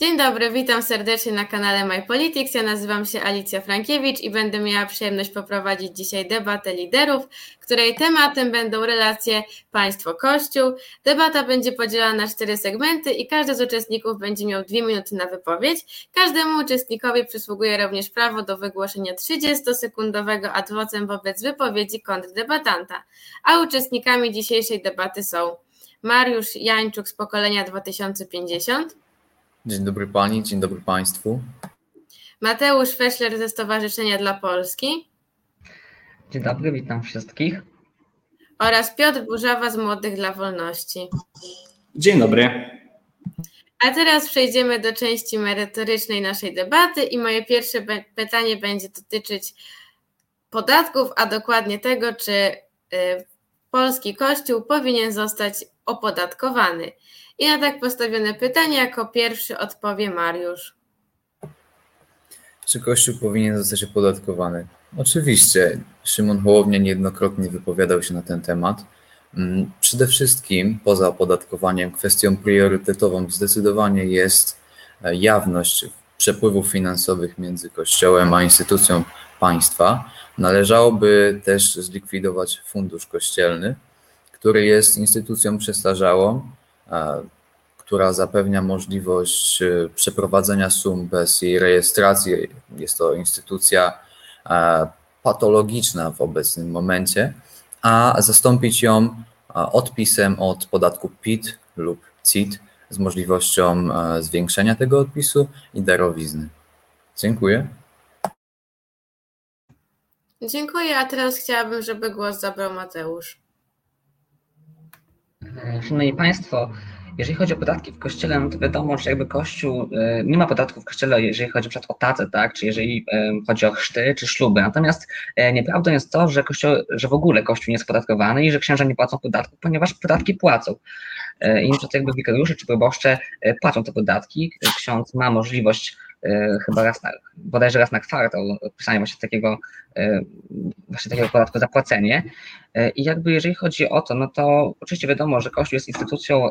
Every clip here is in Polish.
Dzień dobry, witam serdecznie na kanale My Politics. Ja nazywam się Alicja Frankiewicz i będę miała przyjemność poprowadzić dzisiaj debatę liderów, której tematem będą relacje państwo-kościół. Debata będzie podzielona na cztery segmenty i każdy z uczestników będzie miał dwie minuty na wypowiedź. Każdemu uczestnikowi przysługuje również prawo do wygłoszenia 30-sekundowego ad vocem wobec wypowiedzi kontrdebatanta. A uczestnikami dzisiejszej debaty są Mariusz Jańczuk z pokolenia 2050. Dzień dobry Pani, dzień dobry Państwu. Mateusz Feszler ze Stowarzyszenia dla Polski. Dzień dobry, witam wszystkich. Oraz Piotr Burzawa z Młodych dla Wolności. Dzień dobry. A teraz przejdziemy do części merytorycznej naszej debaty i moje pierwsze pytanie będzie dotyczyć podatków, a dokładnie tego, czy y, polski kościół powinien zostać opodatkowany. I na tak postawione pytanie jako pierwszy odpowie Mariusz. Czy Kościół powinien zostać opodatkowany? Oczywiście. Szymon Hołownia niejednokrotnie wypowiadał się na ten temat. Mm, przede wszystkim, poza opodatkowaniem, kwestią priorytetową zdecydowanie jest e, jawność przepływów finansowych między Kościołem a instytucją państwa. Należałoby też zlikwidować fundusz kościelny, który jest instytucją przestarzałą, która zapewnia możliwość e, przeprowadzenia sum bez jej rejestracji. Jest to instytucja patologiczna w obecnym momencie, a zastąpić ją odpisem od podatku PIT lub CIT z możliwością zwiększenia tego odpisu i darowizny. Dziękuję. Dziękuję, a teraz chciałabym, żeby głos zabrał Mateusz. Szanowni Państwo, jeżeli chodzi o podatki w kościele, no to wiadomo, że jakby kościół e, nie ma podatków w kościele, jeżeli chodzi przykład o tacę, tak, czy jeżeli e, chodzi o chrzty, czy śluby. Natomiast e, nieprawdą jest to, że, kościół, że w ogóle kościół nie jest podatkowany i że księża nie płacą podatków, ponieważ podatki płacą. I że jakby wikariusze czy proboszcze płacą te podatki. Ksiądz ma możliwość chyba raz na, bodajże raz na kwartał pisania właśnie takiego, właśnie takiego podatku zapłacenie. I jakby jeżeli chodzi o to, no to oczywiście wiadomo, że Kościół jest instytucją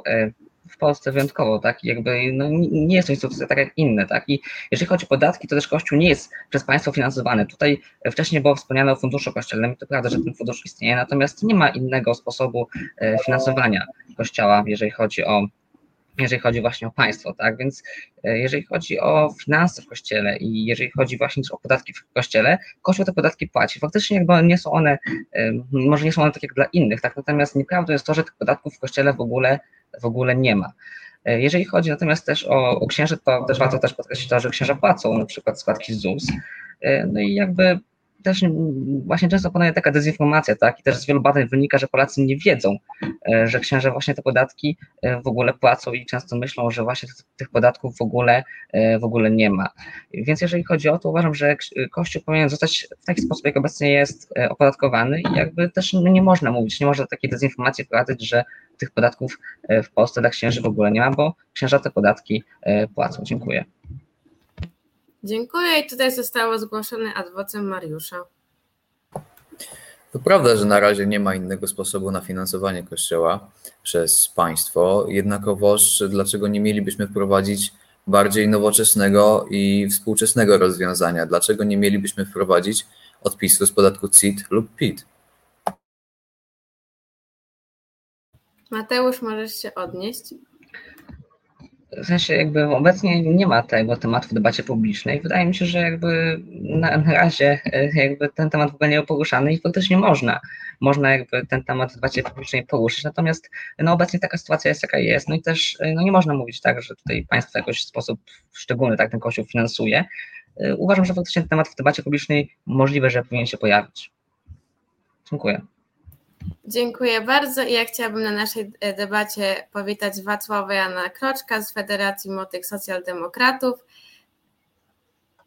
w Polsce wyjątkowo, tak? jakby no, nie jest to instytucja tak jak inne, tak? I jeżeli chodzi o podatki, to też Kościół nie jest przez państwo finansowany. Tutaj wcześniej było wspomniane o funduszu kościelnym, to prawda, że ten fundusz istnieje, natomiast nie ma innego sposobu e, finansowania Kościoła, jeżeli chodzi o jeżeli chodzi właśnie o państwo, tak? Więc e, jeżeli chodzi o finanse w kościele i jeżeli chodzi właśnie o podatki w kościele, kościół te podatki płaci. Faktycznie jakby nie są one, może nie są one tak jak dla innych, tak? Natomiast nieprawdą jest to, że tych podatków w kościele w ogóle w ogóle nie ma. E, jeżeli chodzi natomiast też o, o księży, to też warto też podkreślić to, że księża płacą na przykład składki ZUS. E, no i jakby też właśnie często panuje taka dezinformacja, tak? I też z wielu badań wynika, że Polacy nie wiedzą, e, że księża właśnie te podatki w ogóle płacą i często myślą, że właśnie tych podatków w ogóle, w ogóle nie ma. Więc jeżeli chodzi o to, uważam, że Kościół powinien zostać w taki sposób, jak obecnie jest opodatkowany i jakby też nie można mówić, nie można takiej dezinformacji wprowadzać, że tych podatków e, w Polsce dla księży w ogóle nie ma, bo księża te podatki e, płacą. Dziękuję. Dziękuję i tutaj zostało zgłoszone adwocem Mariusza. To prawda, że na razie nie ma innego sposobu na finansowanie Kościoła przez państwo, jednakowoż dlaczego nie mielibyśmy wprowadzić bardziej nowoczesnego i współczesnego rozwiązania? Dlaczego nie mielibyśmy wprowadzić odpisu z podatku CIT lub PIT? Mateusz, możesz się odnieść? W sensie jakby obecnie nie ma tego tematu w debacie publicznej. Wydaje mi się, że jakby na, na razie e, jakby ten temat w ogóle nie był poruszany i faktycznie można, można jakby ten temat w debacie publicznej poruszyć. Natomiast no obecnie taka sytuacja jest jaka jest. No i też e, no nie można mówić tak, że tutaj państwo w jakiś sposób szczególny tak ten kościół finansuje. E, uważam, że faktycznie ten temat w debacie publicznej możliwe, że powinien się pojawić. Dziękuję. Dziękuję bardzo i ja chciałabym na naszej e, debacie powitać Wacława Jana Kroczka z Federacji Młodych Socjaldemokratów.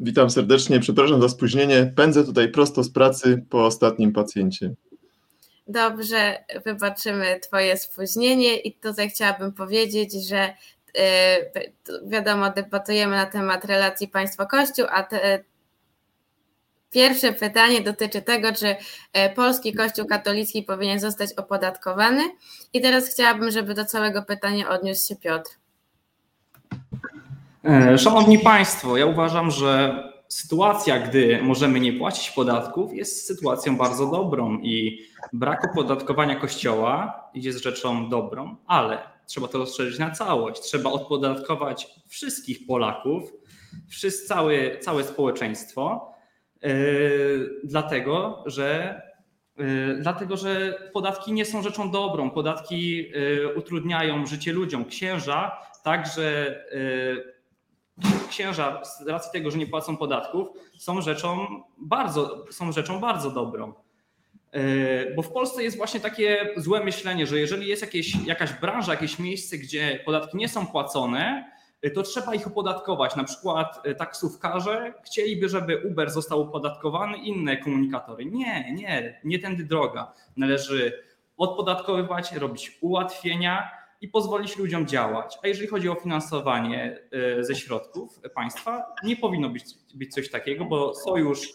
Witam serdecznie, przepraszam za spóźnienie. Pędzę tutaj prosto z pracy po ostatnim pacjencie. Dobrze, wybaczymy Twoje spóźnienie i tutaj chciałabym powiedzieć, że e, wiadomo, debatujemy na temat relacji państwo-kościół, a te, Pierwsze pytanie dotyczy tego, czy e, polski Kościół katolicki powinien zostać opodatkowany. I teraz chciałabym, żeby do całego pytania odniósł się Piotr. E, szanowni Państwo, ja uważam, że sytuacja, gdy możemy nie płacić podatków, jest sytuacją bardzo dobrą i brak opodatkowania kościoła jest rzeczą dobrą, ale trzeba to rozszerzyć na całość. Trzeba odpodatkować wszystkich Polaków, wszyscy, całe, całe społeczeństwo, dlatego że yy, Dlatego, że podatki nie są rzeczą dobrą. Podatki yy, utrudniają życie ludziom. Księża także księża z racji tego, że nie płacą podatków, są rzeczą bardzo, są rzeczą bardzo dobrą. E, bo w Polsce jest właśnie takie złe myślenie, że jeżeli jest jakieś, jakaś branża, jakieś miejsce, gdzie podatki nie są płacone, e, to trzeba ich opodatkować. Na przykład e, taksówkarze chcieliby, żeby Uber został opodatkowany, inne komunikatory. Nie, nie, nie tędy droga. Należy odpodatkowywać, robić ułatwienia i pozwolić ludziom działać. A jeżeli chodzi o finansowanie ze środków państwa, nie powinno być, być coś takiego, bo sojusz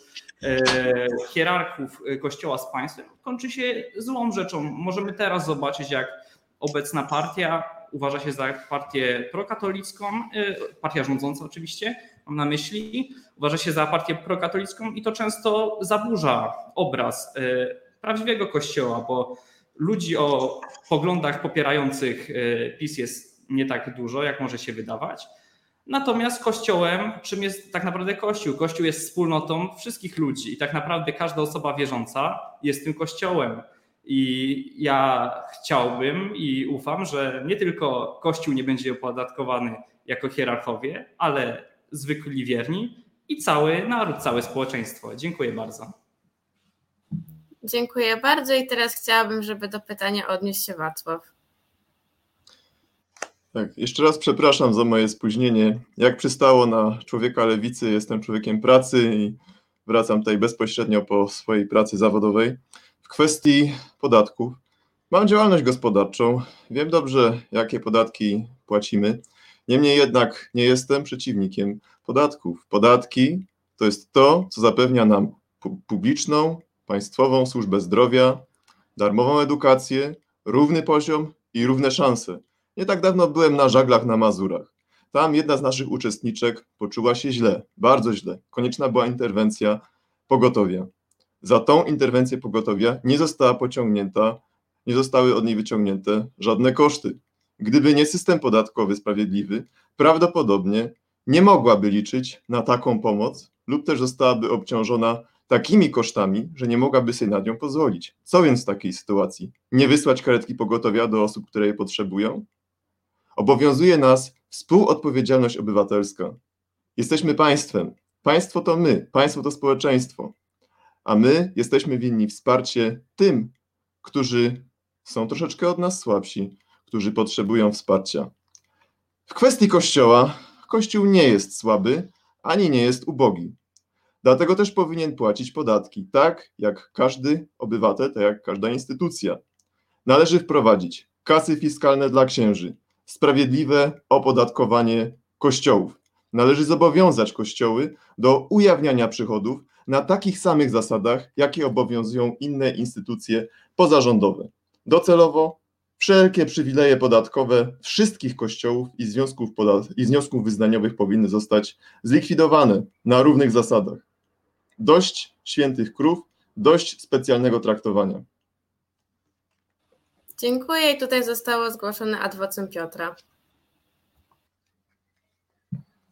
hierarchów Kościoła z państwem kończy się złą rzeczą. Możemy teraz zobaczyć, jak obecna partia uważa się za partię prokatolicką, e, partia rządząca oczywiście, mam na myśli, uważa się za partię prokatolicką i to często zaburza obraz prawdziwego Kościoła, bo ludzi o poglądach popierających PiS jest nie tak dużo, jak może się wydawać. Natomiast Kościołem, czym jest tak naprawdę Kościół? Kościół jest wspólnotą wszystkich ludzi i tak naprawdę każda osoba wierząca jest tym Kościołem. I ja chciałbym i ufam, że nie tylko Kościół nie będzie opodatkowany jako hierarchowie, ale zwykli wierni i cały naród, całe społeczeństwo. Dziękuję bardzo. Dziękuję bardzo i teraz chciałabym, żeby do pytania odniósł się Wacław. Tak, jeszcze raz przepraszam za moje spóźnienie. Jak przystało na człowieka lewicy, jestem człowiekiem pracy i wracam tutaj bezpośrednio po swojej pracy zawodowej. W kwestii podatków. Mam działalność gospodarczą, wiem dobrze, jakie podatki płacimy. Niemniej jednak nie jestem przeciwnikiem podatków. Podatki to jest to, co zapewnia nam publiczną, państwową służbę zdrowia, darmową edukację, równy poziom i równe szanse. Nie tak dawno byłem na żaglach na Mazurach. Tam jedna z naszych uczestniczek poczuła się źle, bardzo źle. Konieczna była interwencja pogotowia. Za tą interwencję pogotowia nie została pociągnięta, nie zostały od niej wyciągnięte żadne koszty. Gdyby nie system podatkowy sprawiedliwy, prawdopodobnie nie mogłaby liczyć na taką pomoc lub też zostałaby obciążona takimi kosztami, że nie mogłaby sobie nad nią pozwolić. Co więc w takiej sytuacji? Nie wysłać karetki pogotowia do osób, które je potrzebują? Obowiązuje nas współodpowiedzialność obywatelska. Jesteśmy państwem. Państwo to my, państwo to społeczeństwo. A my jesteśmy winni wsparcie tym, którzy są troszeczkę od nas słabsi, którzy potrzebują wsparcia. W kwestii Kościoła, Kościół nie jest słaby, ani nie jest ubogi. Dlatego też powinien płacić podatki, tak jak każdy obywatel, tak jak każda instytucja. Należy wprowadzić kasy fiskalne dla księży, sprawiedliwe opodatkowanie kościołów. Należy zobowiązać kościoły do ujawniania przychodów na takich samych zasadach, jakie obowiązują inne instytucje pozarządowe. Docelowo wszelkie przywileje podatkowe wszystkich kościołów i związków, i związków wyznaniowych powinny zostać zlikwidowane na równych zasadach. Dość świętych krów, dość specjalnego traktowania. Dziękuję i tutaj zostało zgłoszone adwocem Piotra.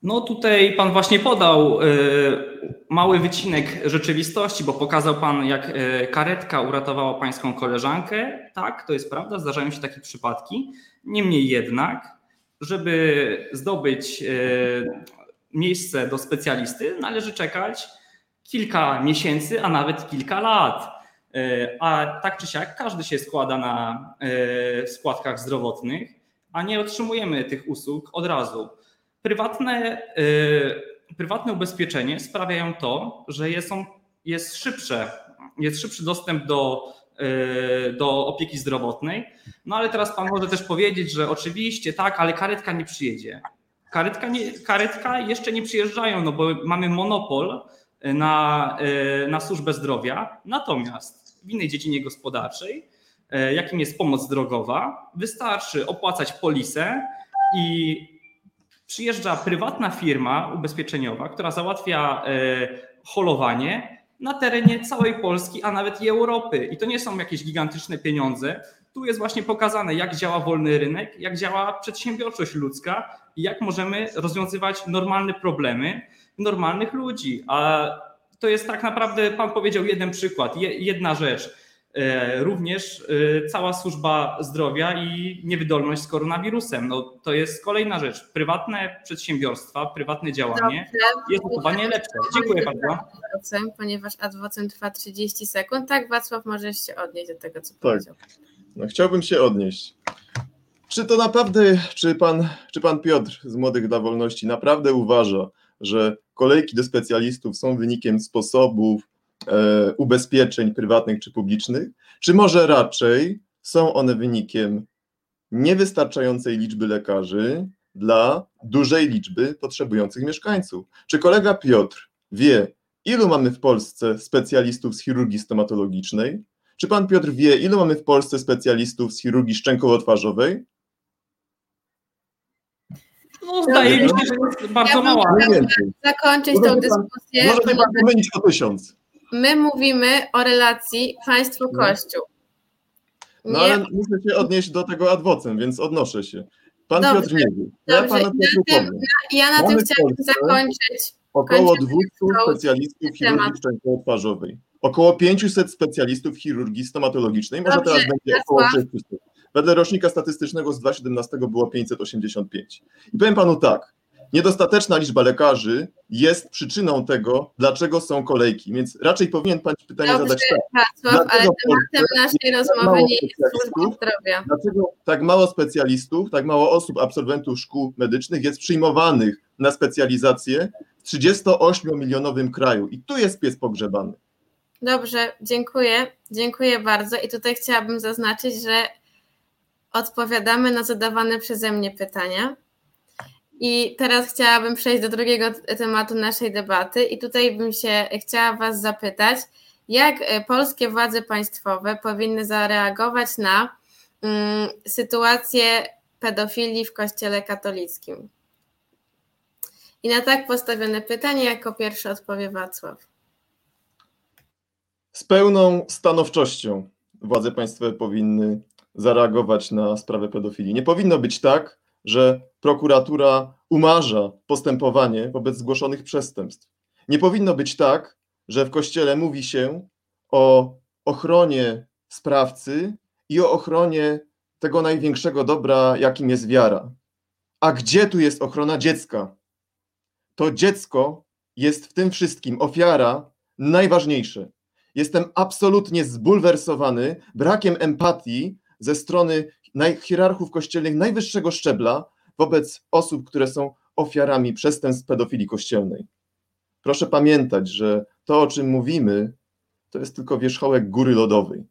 No tutaj pan właśnie podał y, mały wycinek rzeczywistości, bo pokazał pan, jak y, karetka uratowała pańską koleżankę. Tak, to jest prawda, zdarzają się takie przypadki. Niemniej jednak, żeby zdobyć y, miejsce do specjalisty, należy czekać kilka miesięcy, a nawet kilka lat. E, a tak czy siak każdy się składa na e, składkach zdrowotnych, a nie otrzymujemy tych usług od razu. Prywatne, e, prywatne ubezpieczenie sprawiają to, że jest, jest, szybsze, jest szybszy dostęp do, do opieki zdrowotnej. No ale teraz pan może też powiedzieć, że oczywiście tak, ale karetka nie przyjedzie. Karetka, nie, karetka jeszcze nie przyjeżdżają, no bo mamy monopol na, na służbę zdrowia. Natomiast w innej dziedzinie gospodarczej, e, jakim jest pomoc drogowa, wystarczy opłacać polisę i Przyjeżdża prywatna firma ubezpieczeniowa, która załatwia holowanie na terenie całej Polski, a nawet i Europy. I to nie są jakieś gigantyczne pieniądze. Tu jest właśnie pokazane, jak działa wolny rynek, jak działa przedsiębiorczość ludzka i jak możemy rozwiązywać normalne problemy normalnych ludzi. A to jest tak naprawdę, Pan powiedział jeden przykład, jedna rzecz. E, również e, cała służba zdrowia i niewydolność z koronawirusem. No, to jest kolejna rzecz. Prywatne przedsiębiorstwa, prywatne działanie Dobrze. jest zdecydowanie lepsze. Dziękuję bardzo. Ponieważ adwocem trwa 30 sekund. Tak, Wacław, możesz się odnieść do tego, co tak. powiedział. No, chciałbym się odnieść. Czy to naprawdę, czy pan, czy pan Piotr z Młodych dla Wolności naprawdę uważa, że kolejki do specjalistów są wynikiem sposobów ubezpieczeń prywatnych czy publicznych, czy może raczej są one wynikiem niewystarczającej liczby lekarzy dla dużej liczby potrzebujących mieszkańców? Czy kolega Piotr wie, ilu mamy w Polsce specjalistów z chirurgii stomatologicznej? Czy pan Piotr wie, ilu mamy w Polsce specjalistów z chirurgii szczękowo-twarzowej? No, zdaje mi się, że jest bardzo ja mała. Zakończyć tą dyskusję. Może pan wymienić o tysiąc. My mówimy o relacji państwo-kościół. No. no ale muszę się odnieść do tego adwocem, więc odnoszę się. Pan dobrze, Piotr nie wie. Ja, dobrze. Pana na tym, ja na tym chciałabym zakończyć. Około 200 specjalistów chirurgii szczękowo-twarzowej. Około 500 specjalistów chirurgii stomatologicznej. Może dobrze, teraz będzie około 600. Wedle rocznika statystycznego z 2017 było 585. I powiem panu tak, niedostateczna liczba lekarzy jest przyczyną tego, dlaczego są kolejki, więc raczej powinien pan pytanie Dobrze, zadać tak. Wacław, ale tematem naszej rozmowy nie jest służba zdrowia. Dlaczego tak mało specjalistów, tak mało osób, absolwentów szkół medycznych jest przyjmowanych na specjalizację w 38-milionowym kraju i tu jest pies pogrzebany. Dobrze, dziękuję. Dziękuję bardzo. I tutaj chciałabym zaznaczyć, że odpowiadamy na zadawane przeze mnie pytania. I teraz chciałabym przejść do drugiego tematu naszej debaty, i tutaj bym się chciała Was zapytać, jak e, polskie władze państwowe powinny zareagować na mm, sytuację pedofilii w Kościele katolickim? I na tak postawione pytanie jako pierwszy odpowie Wacław. Z pełną stanowczością władze państwowe powinny zareagować na sprawę pedofilii. Nie powinno być tak, że prokuratura umarza postępowanie wobec zgłoszonych przestępstw. Nie powinno być tak, że w kościele mówi się o ochronie sprawcy i o ochronie tego największego dobra, jakim jest wiara. A gdzie tu jest ochrona dziecka? To dziecko jest w tym wszystkim ofiara najważniejsze. Jestem absolutnie zbulwersowany brakiem empatii ze strony hierarchów kościelnych najwyższego szczebla wobec osób, które są ofiarami przestępstw pedofilii kościelnej. Proszę pamiętać, że to, o czym mówimy, to jest tylko wierzchołek góry lodowej,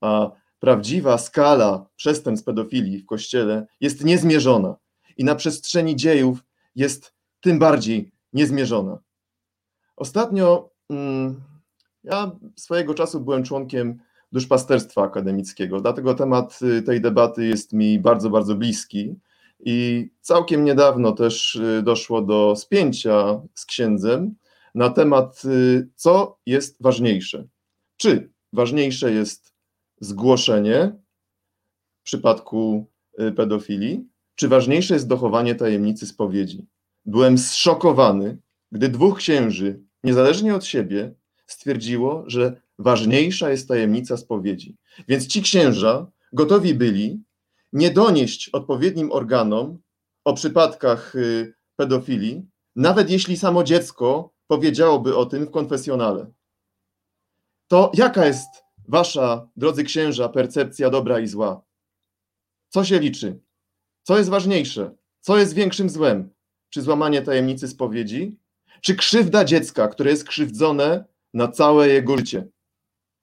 a prawdziwa skala przestępstw pedofilii w kościele jest niezmierzona i na przestrzeni dziejów jest tym bardziej niezmierzona. Ostatnio mm, ja swojego czasu byłem członkiem duszpasterstwa akademickiego. Dlatego temat y, tej debaty jest mi bardzo, bardzo bliski. I całkiem niedawno też y, doszło do spięcia z księdzem na temat, y, co jest ważniejsze. Czy ważniejsze jest zgłoszenie w przypadku pedofilii, czy ważniejsze jest dochowanie tajemnicy spowiedzi? Byłem zszokowany, gdy dwóch księży, niezależnie od siebie, stwierdziło, że ważniejsza jest tajemnica spowiedzi. Więc ci księża gotowi byli nie donieść odpowiednim organom o przypadkach y, pedofilii, nawet jeśli samo dziecko powiedziałoby o tym w konfesjonale. To jaka jest wasza, drodzy księża, percepcja dobra i zła? Co się liczy? Co jest ważniejsze? Co jest większym złem? Czy złamanie tajemnicy spowiedzi? Czy krzywda dziecka, które jest krzywdzone na całe jego życie?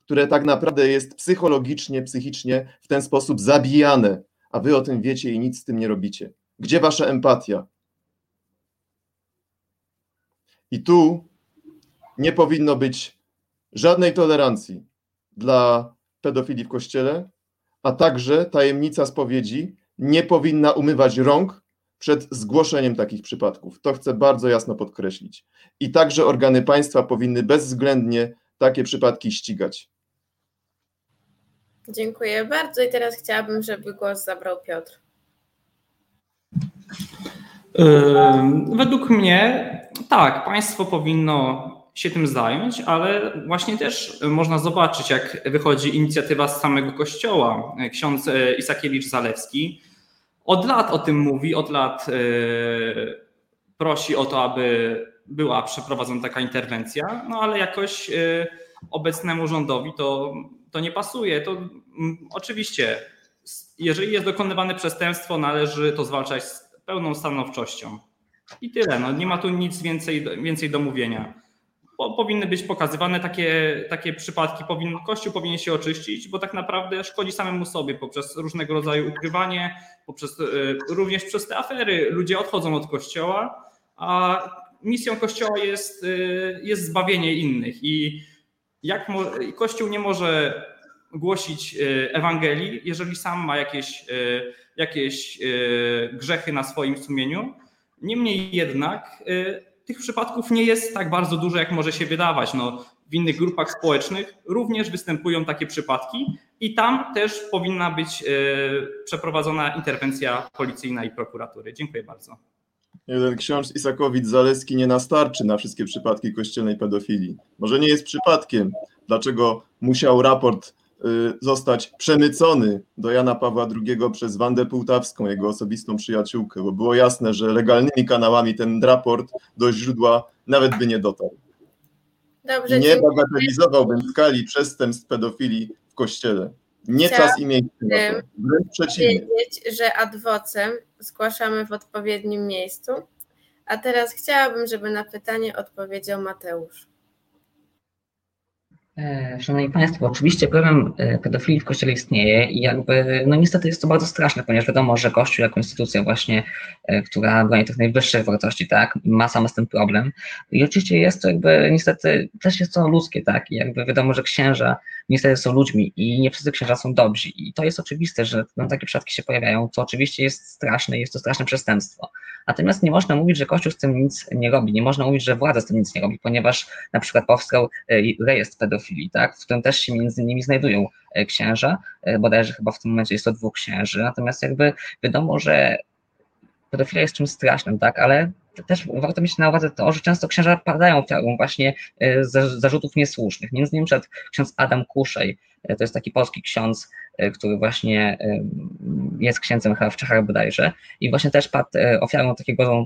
Które tak naprawdę jest psychologicznie, psychicznie w ten sposób zabijane, a wy o tym wiecie i nic z tym nie robicie. Gdzie wasza empatia? I tu nie powinno być żadnej tolerancji dla pedofilii w kościele, a także tajemnica spowiedzi nie powinna umywać rąk przed zgłoszeniem takich przypadków. To chcę bardzo jasno podkreślić. I także organy państwa powinny bezwzględnie takie przypadki ścigać. Dziękuję bardzo i teraz chciałabym, żeby głos zabrał Piotr. Według mnie tak, państwo powinno się tym zająć, ale właśnie też można zobaczyć, jak wychodzi inicjatywa z samego kościoła. Ksiądz e, Isakiewicz-Zalewski od lat o tym mówi, od lat e, prosi o to, aby była przeprowadzona taka interwencja, no ale jakoś obecnemu rządowi to, to nie pasuje. To mm, oczywiście, jeżeli jest dokonywane przestępstwo, należy to zwalczać z pełną stanowczością. I tyle. No, nie ma tu nic więcej, więcej do mówienia. powinny być pokazywane takie, takie przypadki. Powin, Kościół powinien się oczyścić, bo tak naprawdę szkodzi samemu sobie poprzez różnego rodzaju ukrywanie, poprzez, y, również przez te afery. Ludzie odchodzą od Kościoła, a misją Kościoła jest, y, jest zbawienie innych. I jak Kościół nie może głosić y, Ewangelii, jeżeli sam ma jakieś, y, jakieś y, grzechy na swoim sumieniu. Niemniej jednak tych przypadków nie jest tak bardzo dużo, jak może się wydawać. No, w innych grupach społecznych również występują takie przypadki i tam też powinna być przeprowadzona interwencja policyjna i prokuratury. Dziękuję bardzo. Jeden ksiądz Isakowicz-Zaleski nie nastarczy na wszystkie przypadki kościelnej pedofilii. Może nie jest przypadkiem, dlaczego musiał raport Y, zostać przemycony do Jana Pawła II przez Wandę Półtawską, jego osobistą przyjaciółkę, bo było jasne, że legalnymi kanałami ten raport do źródła nawet by nie dotarł. Dobrze, nie bagatelizowałbym skali przestępstw pedofilii w Kościele. Nie Chciałam czas i miejsce. Wręcz przeciwnie. powiedzieć, że adwocem zgłaszamy w odpowiednim miejscu. A teraz chciałabym, żeby na pytanie odpowiedział Mateusz. E, szanowni Państwo, oczywiście problem e, pedofilii w Kościele istnieje i jakby, no niestety jest to bardzo straszne, ponieważ wiadomo, że Kościół jako instytucja właśnie, e, która broni tych najwyższych wartości, tak, ma sama z tym problem i oczywiście jest to jakby, niestety też jest to ludzkie, tak, i jakby wiadomo, że księża niestety są ludźmi i nie wszyscy księża są dobrzy i to jest oczywiste, że no, takie przypadki się pojawiają, co oczywiście jest straszne, jest to straszne przestępstwo. Natomiast nie można mówić, że Kościół z tym nic nie robi, nie można mówić, że władza z tym nic nie robi, ponieważ na przykład powstał rejestr pedofilii, tak, w którym też się między innymi znajdują e, księża, e, bodajże chyba w tym momencie jest to dwóch księży, natomiast jakby wiadomo, że pedofilia jest czymś strasznym, tak, ale też warto mieć na uwadze to, że często księża padają ofiarą właśnie e, zarzutów niesłusznych. Między innymi przed ksiądz Adam Kuszej, to jest taki polski ksiądz, który właśnie jest księdzem chyba w Czechach bodajże. I właśnie też padł ofiarą takiego,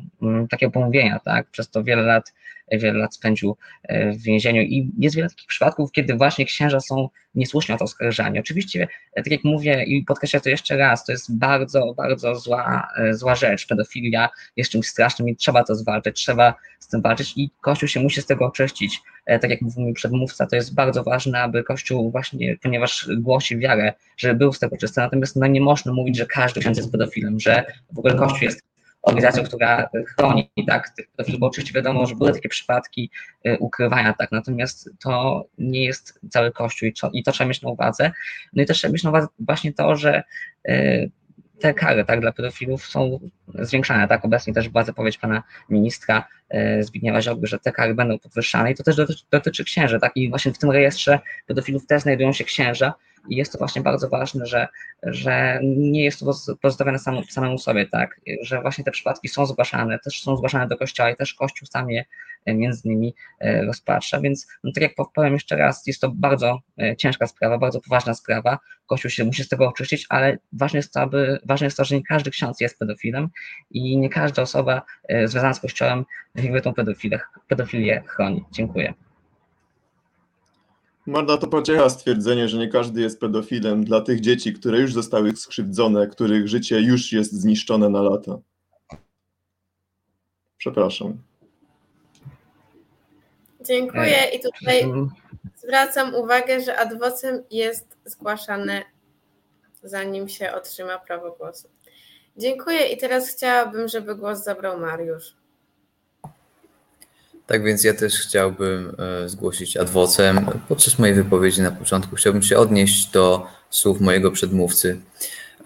takiego pomówienia, tak, przez to wiele lat wiele lat spędził e, w więzieniu i jest wiele takich przypadków, kiedy właśnie księża są niesłusznie o to oskarżani. Oczywiście, e, tak jak mówię i podkreślę to jeszcze raz, to jest bardzo, bardzo zła, e, zła rzecz. Pedofilia jest czymś strasznym i trzeba to zwalczać, trzeba z tym walczyć i Kościół się musi z tego oczyścić. Tak jak mówił mój przedmówca, to jest bardzo ważne, aby Kościół właśnie, ponieważ głosi wiarę, żeby był z tego czysty, natomiast no, nie można mówić, że każdy ksiądz jest pedofilem, że w ogóle Kościół jest organizacją, która chroni tak, tych pedofilów, bo oczywiście wiadomo, że były takie przypadki y, ukrywania, tak, natomiast to nie jest cały Kościół i to, i to trzeba mieć na uwadze. No i też trzeba mieć na uwadze właśnie to, że y, te kary tak, dla pedofilów są zwiększane. Tak? Obecnie też była zapowiedź pana ministra y, Zbigniewa Ziobry, że te kary będą podwyższane i to też dotyczy, dotyczy księży. Tak? I właśnie w tym rejestrze pedofilów też znajdują się księża, i jest to właśnie bardzo ważne, że, że nie jest to pozostawione sam, samemu sobie, tak, że właśnie te przypadki są zgłaszane, też są zgłaszane do kościoła i też kościół sam je e, między innymi e, rozpatrza, więc no, tak jak powiem jeszcze raz, jest to bardzo e, ciężka sprawa, bardzo poważna sprawa, kościół się musi z tego oczyścić, ale ważne jest to, aby, ważne jest to, że nie każdy ksiądz jest pedofilem i nie każda osoba związana z kościołem jakby tą pedofilię, pedofilię chroni. Dziękuję. Marta to pociecha stwierdzenie, że nie każdy jest pedofilem dla tych dzieci, które już zostały skrzywdzone, których życie już jest zniszczone na lata. Przepraszam. Dziękuję i tutaj zwracam uwagę, że adwocem jest zgłaszane zanim się otrzyma prawo głosu. Dziękuję i teraz chciałabym, żeby głos zabrał Mariusz. Tak więc ja też chciałbym e, zgłosić adwocem. Podczas mojej wypowiedzi na początku chciałbym się odnieść do słów mojego przedmówcy.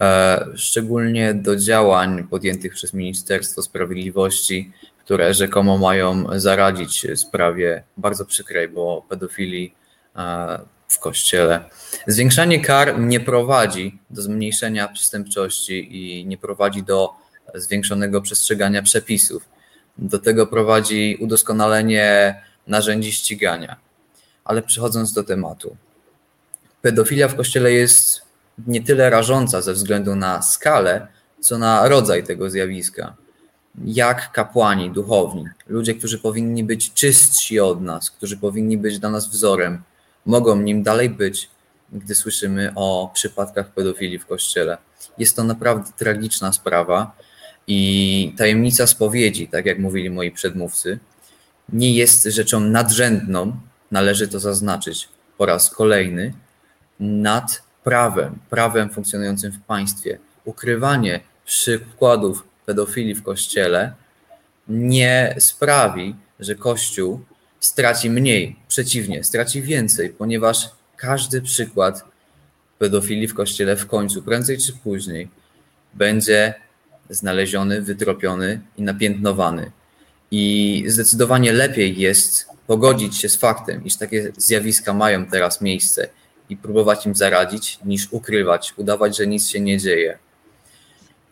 e, szczególnie do działań podjętych przez Ministerstwo Sprawiedliwości, które rzekomo mają zaradzić sprawie bardzo przykrej, bo pedofilii e, w kościele. Zwiększanie kar nie prowadzi do zmniejszenia przestępczości i nie prowadzi do zwiększonego przestrzegania przepisów. Do tego prowadzi udoskonalenie narzędzi ścigania. Ale przechodząc do tematu. Pedofilia w kościele jest nie tyle rażąca ze względu na skalę, co na rodzaj tego zjawiska. Jak kapłani, duchowni, ludzie, którzy powinni być czystsi od nas, którzy powinni być dla nas wzorem, mogą nim dalej być, gdy słyszymy o przypadkach pedofilii w kościele. Jest to naprawdę tragiczna sprawa i tajemnica spowiedzi, tak jak mówili moi przedmówcy, nie jest rzeczą nadrzędną, należy to zaznaczyć po raz kolejny, nad prawem, prawem funkcjonującym w państwie. Ukrywanie przykładów pedofilii w kościele nie sprawi, że Kościół straci mniej, przeciwnie, straci więcej, ponieważ każdy przykład pedofilii w kościele w końcu, prędzej czy później, będzie znaleziony, wytropiony i napiętnowany. I zdecydowanie lepiej jest pogodzić się z faktem, iż takie zjawiska mają teraz miejsce i próbować im zaradzić, niż ukrywać, udawać, że nic się nie dzieje.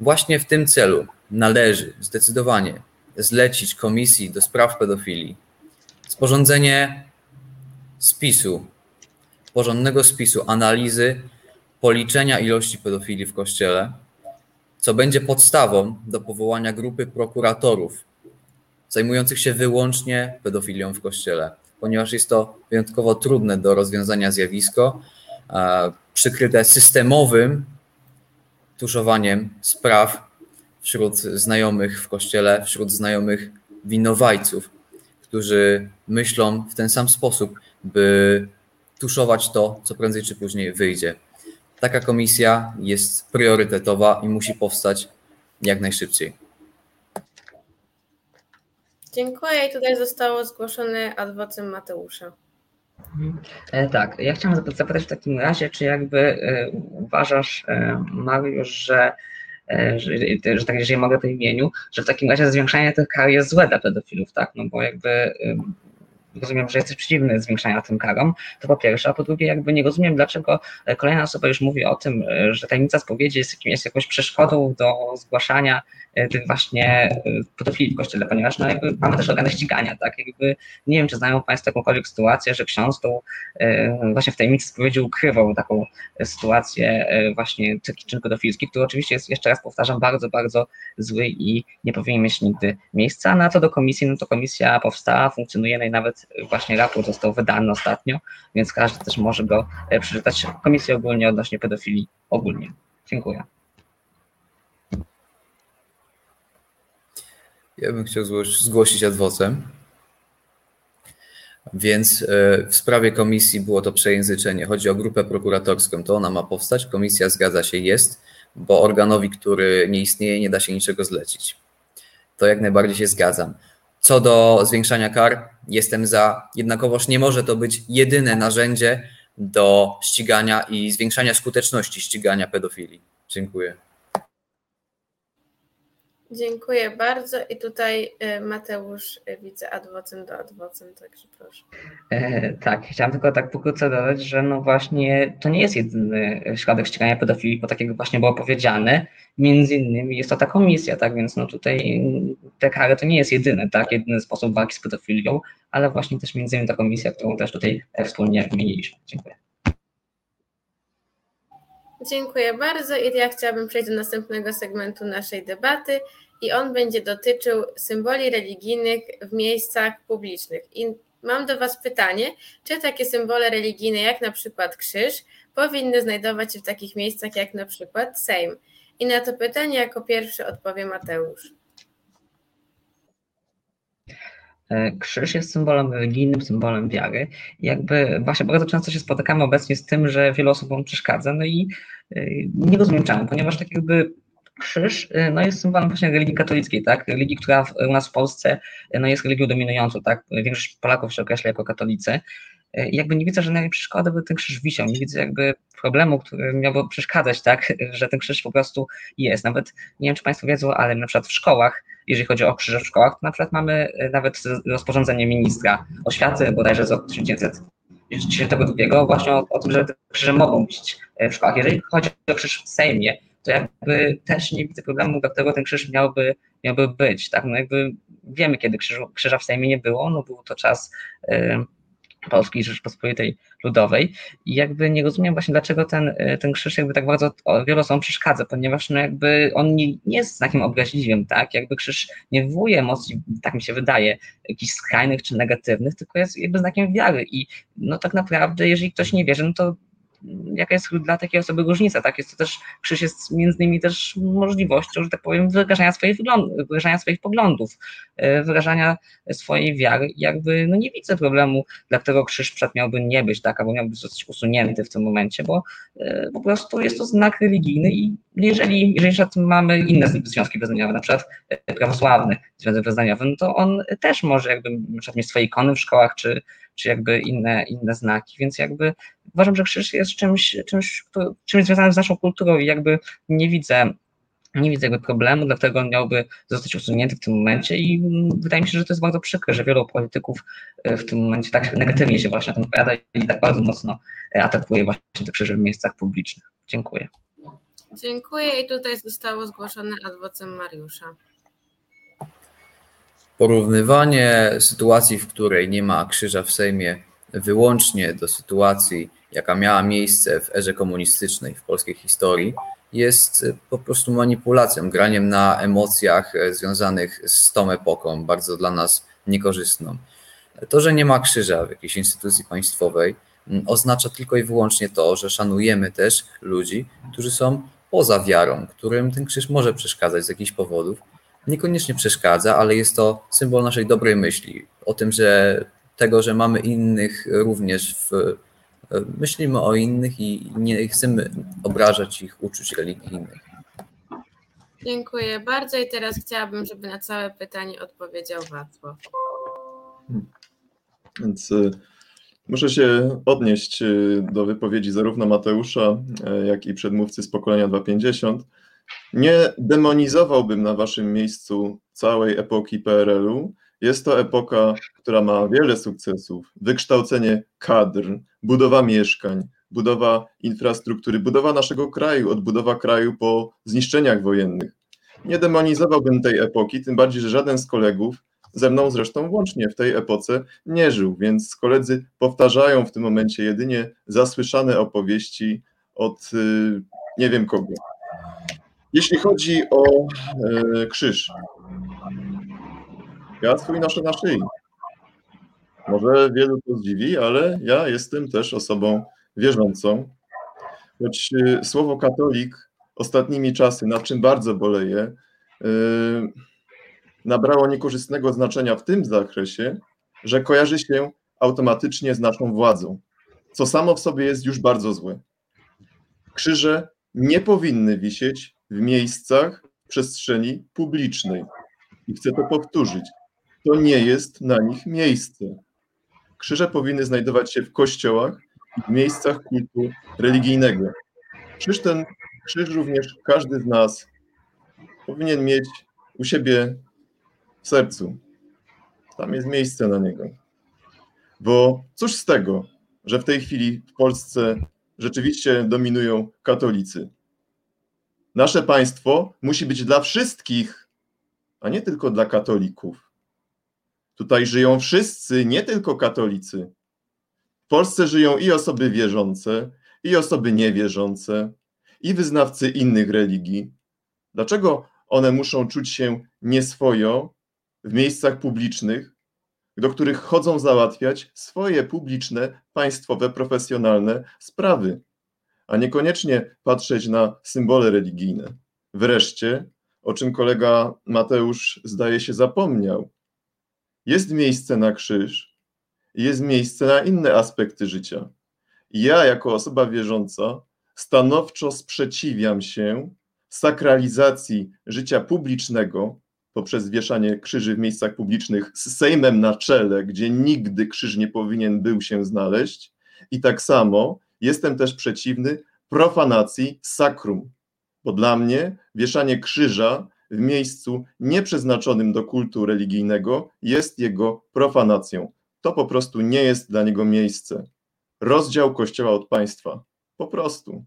Właśnie w tym celu należy zdecydowanie zlecić Komisji do Spraw Pedofilii sporządzenie spisu, porządnego spisu analizy policzenia ilości pedofilii w Kościele, co będzie podstawą do powołania grupy prokuratorów zajmujących się wyłącznie pedofilią w Kościele, ponieważ jest to wyjątkowo trudne do rozwiązania zjawisko, przykryte systemowym tuszowaniem spraw wśród znajomych w Kościele, wśród znajomych winowajców, którzy myślą w ten sam sposób, by tuszować to, co prędzej czy później wyjdzie. Taka komisja jest priorytetowa i musi powstać jak najszybciej. Dziękuję. I tutaj zostało zgłoszone adwocem Mateusza. E, tak, ja chciałem zapytać w takim razie, czy jakby e, uważasz, e, Mariusz, że, że, że tak, jeżeli mogę po imieniu, że w takim razie zwiększanie tych kar jest złe dla pedofilów, tak? No bo jakby rozumiem, że jesteś przeciwny zwiększania tym karom, to po pierwsze, a po drugie jakby nie rozumiem, dlaczego kolejna osoba już mówi o tym, że tajemnica spowiedzi jest, jakim, jest jakąś przeszkodą do zgłaszania E, tych właśnie e, pedofilii w kościele, ponieważ no, jakby mamy też organy ścigania, tak? Jakby nie wiem, czy znają Państwo jakąkolwiek sytuację, że ksiądz tą e, właśnie w tajemnicy spowiedzi ukrywał taką sytuację właśnie taki czyn pedofilski, który oczywiście jest, jeszcze raz powtarzam, bardzo, bardzo zły i nie powinien mieć nigdy miejsca. Na to do komisji, no to komisja powstała, funkcjonuje, no i nawet właśnie raport został wydany ostatnio, więc każdy też może go przeczytać. Komisja ogólnie odnośnie pedofilii ogólnie. Dziękuję. Ja bym chciał zgłosić adwocem. Więc e, w sprawie komisji było to przejęzyczenie. Chodzi o grupę prokuratorską, to ona ma powstać. Komisja zgadza się, jest, bo organowi, który nie istnieje, nie da się niczego zlecić. To jak najbardziej się zgadzam. Co do zwiększania kar, jestem za. Jednakowoż nie może to być jedyne narzędzie do ścigania i zwiększania skuteczności ścigania pedofilii. Dziękuję. Dziękuję bardzo. I tutaj y, Mateusz y, widzę adwocem do adwocem, także proszę. E, tak, chciałam tylko tak pokrótce dodać, że no właśnie to nie jest jedyny środek ścigania pedofilii, bo tak jak właśnie było powiedziane, między innymi jest to ta komisja, tak, więc no tutaj te kary to nie jest jedyny, tak, jedyny sposób walki z pedofilią, ale właśnie też między innymi ta komisja, którą też tutaj wspólnie wymieniliśmy. Dziękuję. Dziękuję bardzo i ja chciałabym przejść do następnego segmentu naszej debaty i on będzie dotyczył symboli religijnych w miejscach publicznych. I mam do Was pytanie, czy takie symbole religijne jak na przykład krzyż powinny znajdować się w takich miejscach jak na przykład Sejm? I na to pytanie jako pierwszy odpowie Mateusz. E, krzyż jest symbolem religijnym, symbolem wiary. Jakby właśnie bardzo często się spotykamy obecnie z tym, że wielu osobom przeszkadza, no i e, nie rozumiem czemu, ponieważ tak jakby krzyż e, no jest symbolem właśnie religii katolickiej, tak? Religii, która u nas w Polsce no jest religią dominującą, tak? Większość Polaków się określa jako katolicy. I jakby nie widzę żadnej przeszkody, by ten krzyż wisiał, nie widzę jakby problemu, który miałby przeszkadzać, tak, że ten krzyż po prostu jest. Nawet, nie wiem czy Państwo wiedzą, ale na przykład w szkołach, jeżeli chodzi o krzyże w szkołach, to na przykład mamy nawet rozporządzenie ministra oświaty bodajże z roku 1992 właśnie o, o tym, że te krzyże mogą być w szkołach. Jeżeli chodzi o krzyż w Sejmie, to jakby też nie widzę problemu, dlatego ten krzyż miałby, miałby być, tak, no jakby wiemy, kiedy krzyżu, krzyża w Sejmie nie było, no był to czas y, Polskiej Rzeczpospolitej Ludowej. I jakby nie rozumiem właśnie, dlaczego ten, y, ten krzyż jakby tak bardzo wielu osobom przeszkadza, ponieważ no jakby on nie, nie jest znakiem obraźliwym, tak, jakby krzyż nie wywołuje emocji, tak mi się wydaje, jakichś skrajnych czy negatywnych, tylko jest jakby znakiem wiary. I no tak naprawdę, jeżeli ktoś nie wierzy, no to jaka jest dla takiej osoby różnica, tak? Jest to też, krzyż jest między innymi też możliwością, że tak powiem, wyrażania swoich, wyrażania swoich poglądów, e, wyrażania swojej wiary jakby, no nie widzę problemu, dla którego krzyż przed miałby nie być, tak? Albo miałby zostać usunięty w tym momencie, bo e, po prostu jest to znak religijny i jeżeli, jeżeli mamy inne związki wyznaniowe, na przykład e, prawosławny związek wyznaniowy, no to on też może jakby na przykład mieć swoje ikony w szkołach, czy, czy jakby inne, inne znaki, więc jakby uważam, że krzyż jest czymś, czymś, czymś związanym z naszą kulturą i jakby nie widzę nie widzę jakby problemu, dlatego on miałby zostać usunięty w tym momencie i wydaje mi się, że to jest bardzo przykre, że wielu polityków e, w tym momencie tak negatywnie się właśnie na tym opowiada i tak bardzo mocno e, atakuje właśnie te krzyże w miejscach publicznych. Dziękuję. Dziękuję i tutaj zostało zgłoszone adwocem Mariusza. Porównywanie sytuacji, w której nie ma krzyża w Sejmie, wyłącznie do sytuacji, jaka miała miejsce w erze komunistycznej w polskiej historii, jest po prostu manipulacją, graniem na emocjach związanych z tą epoką, bardzo dla nas niekorzystną. To, że nie ma krzyża w jakiejś instytucji państwowej, oznacza tylko i wyłącznie to, że szanujemy też ludzi, którzy są poza wiarą, którym ten krzyż może przeszkadzać z jakichś powodów. Niekoniecznie przeszkadza, ale jest to symbol naszej dobrej myśli, o tym, że tego, że mamy innych również w, myślimy o innych i nie chcemy obrażać ich uczuć religijnych. Dziękuję bardzo i teraz chciałabym, żeby na całe pytanie odpowiedział Wacław. Więc y, muszę się odnieść y, do wypowiedzi zarówno Mateusza, y, jak i przedmówcy z pokolenia 250. Nie demonizowałbym na waszym miejscu całej epoki PRL-u, jest to epoka, która ma wiele sukcesów. Wykształcenie kadr, budowa mieszkań, budowa infrastruktury, budowa naszego kraju, odbudowa kraju po zniszczeniach wojennych. Nie demonizowałbym tej epoki, tym bardziej, że żaden z kolegów, ze mną zresztą włącznie w tej epoce, nie żył, więc koledzy powtarzają w tym momencie jedynie zasłyszane opowieści od y, nie wiem kogo. Jeśli chodzi o e, krzyż, ja swój noszę na szyi. Może wielu to zdziwi, ale ja jestem też osobą wierzącą. Choć y, słowo katolik ostatnimi czasy, nad czym bardzo boleję, yy, nabrało niekorzystnego znaczenia w tym zakresie, że kojarzy się automatycznie z naszą władzą, co samo w sobie jest już bardzo złe. Krzyże nie powinny wisieć w miejscach w przestrzeni publicznej. I chcę to powtórzyć to nie jest na nich miejsce. Krzyże powinny znajdować się w kościołach i w miejscach kultu religijnego. Krzyż ten, krzyż również każdy z nas powinien mieć u siebie w sercu. Tam jest miejsce na niego. Bo cóż z tego, że w tej chwili w Polsce rzeczywiście dominują katolicy. Nasze państwo musi być dla wszystkich, a nie tylko dla katolików. Tutaj żyją wszyscy, nie tylko katolicy. W Polsce żyją i osoby wierzące, i osoby niewierzące, i wyznawcy innych religii. Dlaczego one muszą czuć się nieswojo w miejscach publicznych, do których chodzą załatwiać swoje publiczne, państwowe, profesjonalne sprawy, a niekoniecznie patrzeć na symbole religijne? Wreszcie, o czym kolega Mateusz zdaje się zapomniał, jest miejsce na krzyż jest miejsce na inne aspekty życia. ja, jako osoba wierząca, stanowczo sprzeciwiam się sakralizacji życia publicznego poprzez wieszanie krzyży w miejscach publicznych z Sejmem na czele, gdzie nigdy krzyż nie powinien był się znaleźć. I tak samo jestem też przeciwny profanacji sakrum, bo dla mnie wieszanie krzyża w miejscu nieprzeznaczonym do kultu religijnego jest jego profanacją. To po prostu nie jest dla niego miejsce. Rozdział Kościoła od państwa. Po prostu.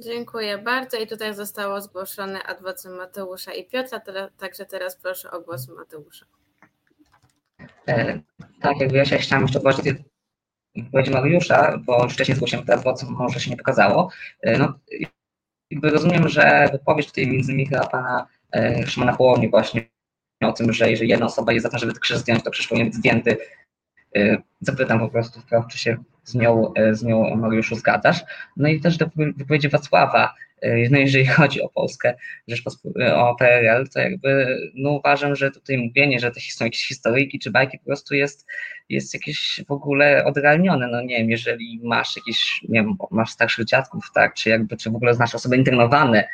Dziękuję bardzo. I tutaj zostało zgłoszone adwocem Mateusza i Piotra, także teraz proszę o głos Mateusza. E, tak, jakby ja się chciałam jeszcze odwołać do wypowiedzi Mariusza, bo już wcześniej zgłosiłem te adwocem, może się nie pokazało. E, no, rozumiem, że wypowiedź tutaj między innymi chyba pana Szymona Hołowni właśnie o tym, że jeżeli jedna osoba jest za to, żeby krzyż zdjąć, to krzyż powinien być zdjęty. E, zapytam po prostu, czy się z nią, e, z nią Mariuszu zgadzasz. No i też do wypowiedzi Wacława, no jeżeli chodzi o Polskę, o PRL, to jakby no uważam, że tutaj mówienie, że to są jakieś historyjki czy bajki po prostu jest, jest jakieś w ogóle odrealnione. No nie wiem, jeżeli masz jakieś, nie wiem, masz starszych dziadków, tak, czy jakby, czy w ogóle znasz osoby internowane, E,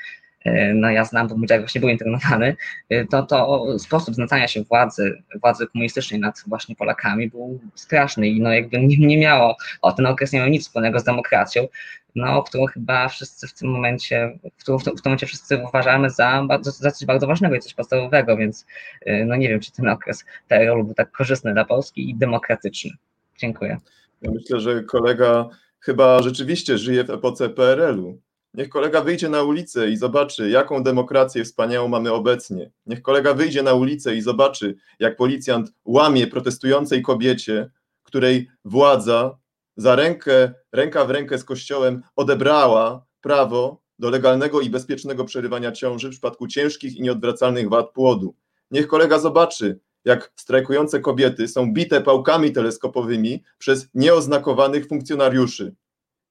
no ja znam, bo mój dziadek właśnie był internowany, e, to, to sposób znęcania się władzy, władzy komunistycznej nad właśnie Polakami był straszny i no jakby nie, nie miało, o ten okres nie miał nic wspólnego z demokracją, no, którą chyba wszyscy w tym momencie, w w tym, momencie wszyscy uważamy za, za coś bardzo ważnego i coś podstawowego, więc e, no nie wiem, czy ten okres PRL był tak korzystny dla Polski i demokratyczny. Dziękuję. Ja myślę, że kolega chyba rzeczywiście żyje w epoce PRL-u Niech kolega wyjdzie na ulicę i zobaczy, jaką demokrację wspaniałą mamy obecnie. Niech kolega wyjdzie na ulicę i zobaczy, jak policjant łamie protestującej kobiecie, której władza za rękę, ręka w rękę z kościołem odebrała prawo do legalnego i bezpiecznego przerywania ciąży w przypadku ciężkich i nieodwracalnych wad płodu. Niech kolega zobaczy, jak strajkujące kobiety są bite pałkami teleskopowymi przez nieoznakowanych funkcjonariuszy.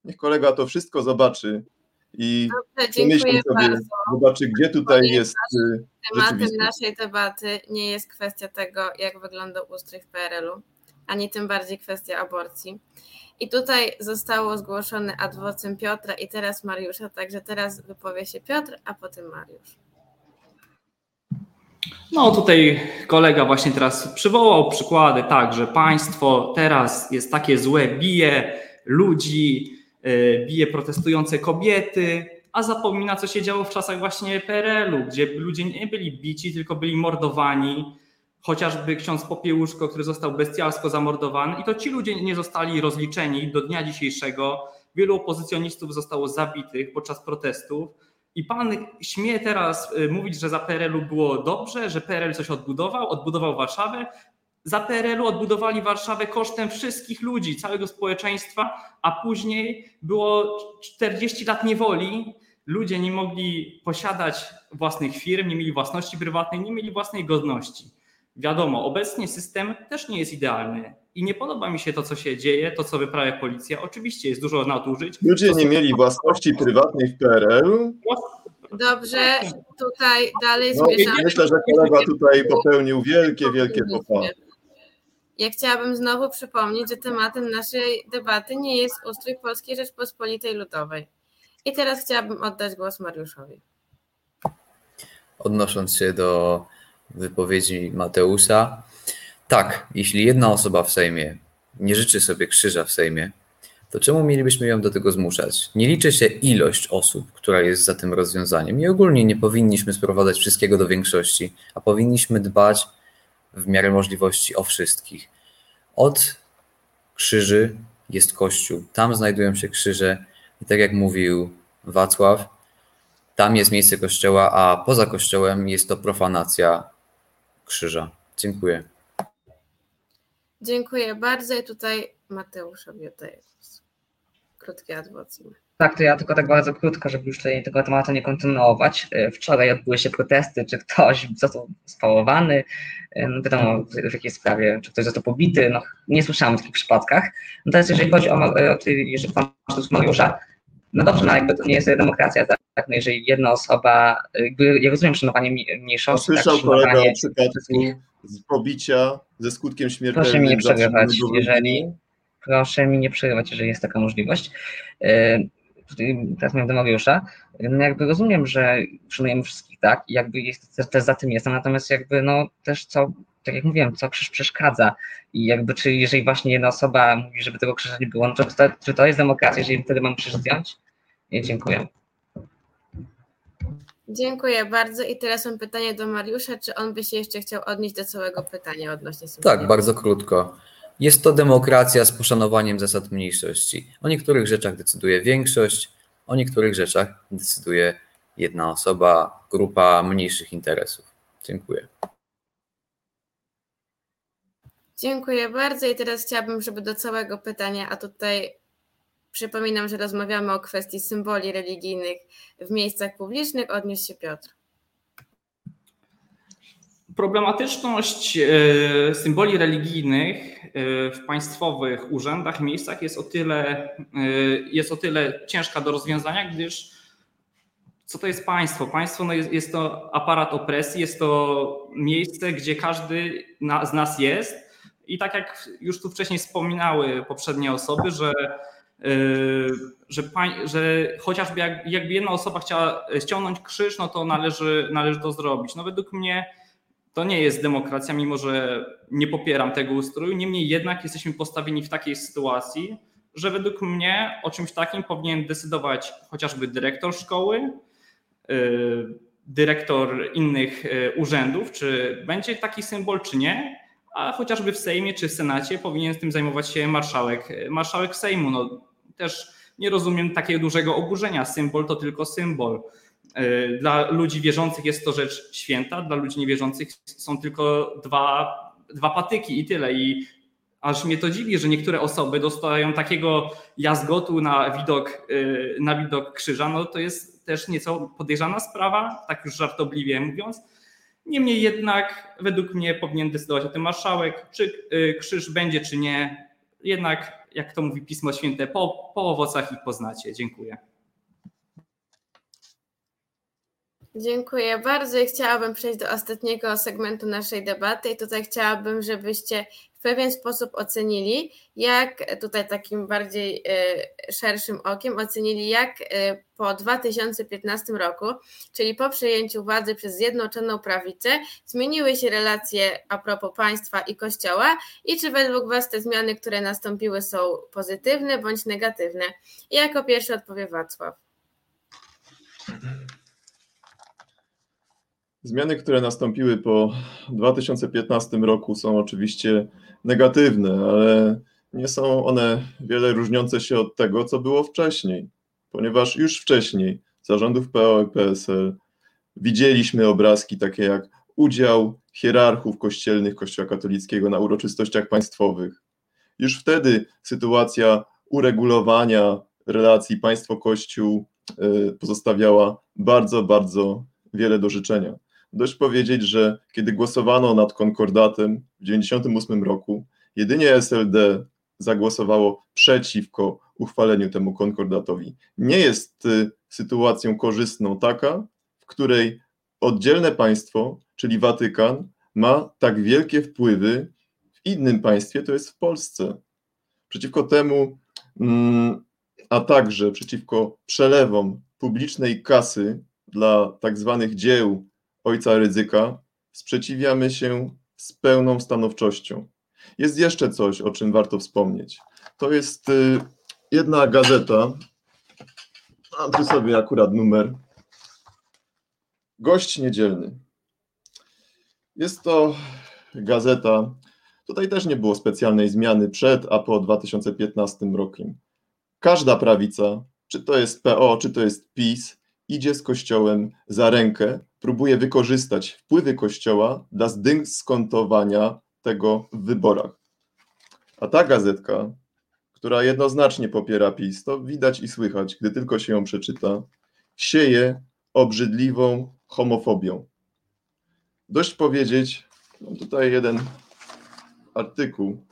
Niech kolega to wszystko zobaczy i Dobrze, dziękuję sobie, bardzo. zobaczy, gdzie tutaj jest. Y, tematem naszej debaty nie jest kwestia tego, jak wygląda ustrój w PRL-u, ani tym bardziej kwestia aborcji. I tutaj zostało zgłoszone adwocem Piotra i teraz Mariusza, także teraz wypowie się Piotr, a potem Mariusz. No tutaj kolega właśnie teraz przywołał przykłady, tak, że państwo teraz jest takie złe, bije ludzi, bije protestujące kobiety, a zapomina, co się działo w czasach właśnie PRL-u, gdzie ludzie nie byli bici, tylko byli mordowani. Chociażby ksiądz Popiełuszko, który został bestialsko zamordowany, i to ci ludzie nie zostali rozliczeni do dnia dzisiejszego. Wielu opozycjonistów zostało zabitych podczas protestów. I pan śmie teraz e, mówić, że za PRL-u było dobrze, że PRL coś odbudował, odbudował Warszawę, za PRL-u odbudowali Warszawę kosztem wszystkich ludzi, całego społeczeństwa, a później było 40 lat niewoli. Ludzie nie mogli posiadać własnych firm, nie mieli własności prywatnej, nie mieli własnej godności. Wiadomo, obecnie system też nie jest idealny i nie podoba mi się to, co się dzieje, to, co wyprawia policja. Oczywiście jest dużo nadużyć. Ludzie nie mieli własności prywatnej w PRL-u? Dobrze, tutaj dalej no, zmierzamy. Myślę, że kolega tutaj popełnił wielkie, wielkie popa. Ja chciałabym znowu przypomnieć, że tematem naszej debaty nie jest ustrój Polskiej Rzeczpospolitej Ludowej. I teraz chciałabym oddać głos Mariuszowi. Odnosząc się do wypowiedzi Mateusza, tak, jeśli jedna osoba w Sejmie nie życzy sobie krzyża w Sejmie, to czemu mielibyśmy ją do tego zmuszać? Nie liczy się ilość osób, która jest za tym rozwiązaniem i ogólnie nie powinniśmy sprowadzać wszystkiego do większości, a powinniśmy dbać w miarę możliwości o wszystkich. Od krzyży jest Kościół, tam znajdują się krzyże i tak jak mówił Wacław, tam jest miejsce Kościoła, a poza Kościołem jest to profanacja krzyża. Dziękuję. Dziękuję bardzo i tutaj Mateuszowi oddaję głos. Krótki adwokat. Tak, to ja tylko tak bardzo krótko, żeby już tutaj tego tematu nie kontynuować. E, wczoraj odbyły się protesty, czy ktoś został spałowany, e, no wiadomo w jakiej sprawie, czy ktoś został pobity, no nie słyszałem o takich przypadkach. Natomiast jeżeli chodzi o, o jeżeli pan Mariusza, no dobrze, no jakby to nie jest demokracja, tak? No jeżeli jedna osoba, jakby ja rozumiem szanowanie mniejszości. Słyszał tak, kolega o przypadku z pobicia ze skutkiem śmiertelnym. Proszę mi nie przerywać, jeżeli, proszę mi nie przerywać, jeżeli jest taka możliwość. Teraz mówię do Mariusza, no jakby rozumiem, że szanujemy wszystkich, tak, i jakby jest, też za tym jestem, natomiast jakby no też co, tak jak mówiłem, co krzyż przeszkadza i jakby czy jeżeli właśnie jedna osoba mówi, żeby tego krzyża nie było, no to, czy to jest demokracja, jeżeli wtedy mam krzyż zdjąć? Nie, dziękuję. Dziękuję bardzo. I teraz mam pytanie do Mariusza. Czy on by się jeszcze chciał odnieść do całego pytania odnośnie? Tak, bardzo krótko. Jest to demokracja z poszanowaniem zasad mniejszości. O niektórych rzeczach decyduje większość, o niektórych rzeczach decyduje jedna osoba, grupa mniejszych interesów. Dziękuję. Dziękuję bardzo. I teraz chciałabym, żeby do całego pytania, a tutaj Przypominam, że rozmawiamy o kwestii symboli religijnych w miejscach publicznych. Odniósł się Piotr. Problematyczność e, symboli religijnych e, w państwowych urzędach, miejscach jest o tyle, e, jest o tyle ciężka do rozwiązania, gdyż co to jest państwo? Państwo no jest, jest to aparat opresji, jest to miejsce, gdzie każdy z nas jest. I tak jak już tu wcześniej wspominały poprzednie osoby, że że, że chociażby jak, jakby jedna osoba chciała ściągnąć krzyż, no to należy, należy to zrobić. No według mnie to nie jest demokracja, mimo że nie popieram tego ustroju. Niemniej jednak jesteśmy postawieni w takiej sytuacji, że według mnie o czymś takim powinien decydować chociażby dyrektor szkoły, yy, dyrektor innych yy, urzędów, czy będzie taki symbol, czy nie a chociażby w Sejmie czy w Senacie powinien tym zajmować się marszałek, marszałek Sejmu. No, też nie rozumiem takiego dużego oburzenia. Symbol to tylko symbol. E, dla ludzi wierzących jest to rzecz święta, dla ludzi niewierzących są tylko dwa, dwa patyki i tyle. I aż mnie to dziwi, że niektóre osoby dostają takiego jazgotu na widok, e, na widok krzyża. No to jest też nieco podejrzana sprawa, tak już żartobliwie mówiąc Niemniej jednak według mnie powinien decydować o tym marszałek, czy y, krzyż będzie, czy nie. Jednak, jak to mówi Pismo Święte, po, po owocach ich poznacie. Dziękuję. Dziękuję bardzo i chciałabym przejść do ostatniego segmentu naszej debaty i tutaj chciałabym, żebyście w pewien sposób ocenili, jak tutaj takim bardziej e, szerszym okiem ocenili, jak e, po 2015 roku, czyli po przejęciu władzy przez Zjednoczoną Prawicę, zmieniły się relacje a propos państwa i kościoła i czy według Was te zmiany, które nastąpiły są pozytywne bądź negatywne? I jako pierwszy odpowie Wacław. Zmiany, które nastąpiły po 2015 roku są oczywiście negatywne, ale nie są one wiele różniące się od tego, co było wcześniej, ponieważ już wcześniej zarządów PO i PSL widzieliśmy obrazki takie jak udział hierarchów kościelnych Kościoła katolickiego na uroczystościach państwowych. Już wtedy sytuacja uregulowania relacji państwo-kościół y, pozostawiała bardzo, bardzo wiele do życzenia. Dość powiedzieć, że kiedy głosowano nad konkordatem w 1998 roku, jedynie SLD zagłosowało przeciwko uchwaleniu temu konkordatowi. Nie jest y, sytuacją korzystną taka, w której oddzielne państwo, czyli Watykan, ma tak wielkie wpływy w innym państwie, to jest w Polsce. Przeciwko temu, mm, a także przeciwko przelewom publicznej kasy dla tak zwanych dzieł ojca ryzyka, sprzeciwiamy się z pełną stanowczością. Jest jeszcze coś, o czym warto wspomnieć. To jest y, jedna gazeta, mam tu sobie akurat numer, Gość Niedzielny. Jest to gazeta, tutaj też nie było specjalnej zmiany przed, a po 2015 rokiem. Każda prawica, czy to jest PO, czy to jest PiS, idzie z Kościołem za rękę, próbuje wykorzystać wpływy Kościoła dla zdyskontowania tego w wyborach. A ta gazetka, która jednoznacznie popiera PiS, to widać i słychać, gdy tylko się ją przeczyta, sieje obrzydliwą homofobią. Dość powiedzieć, mam tutaj jeden artykuł,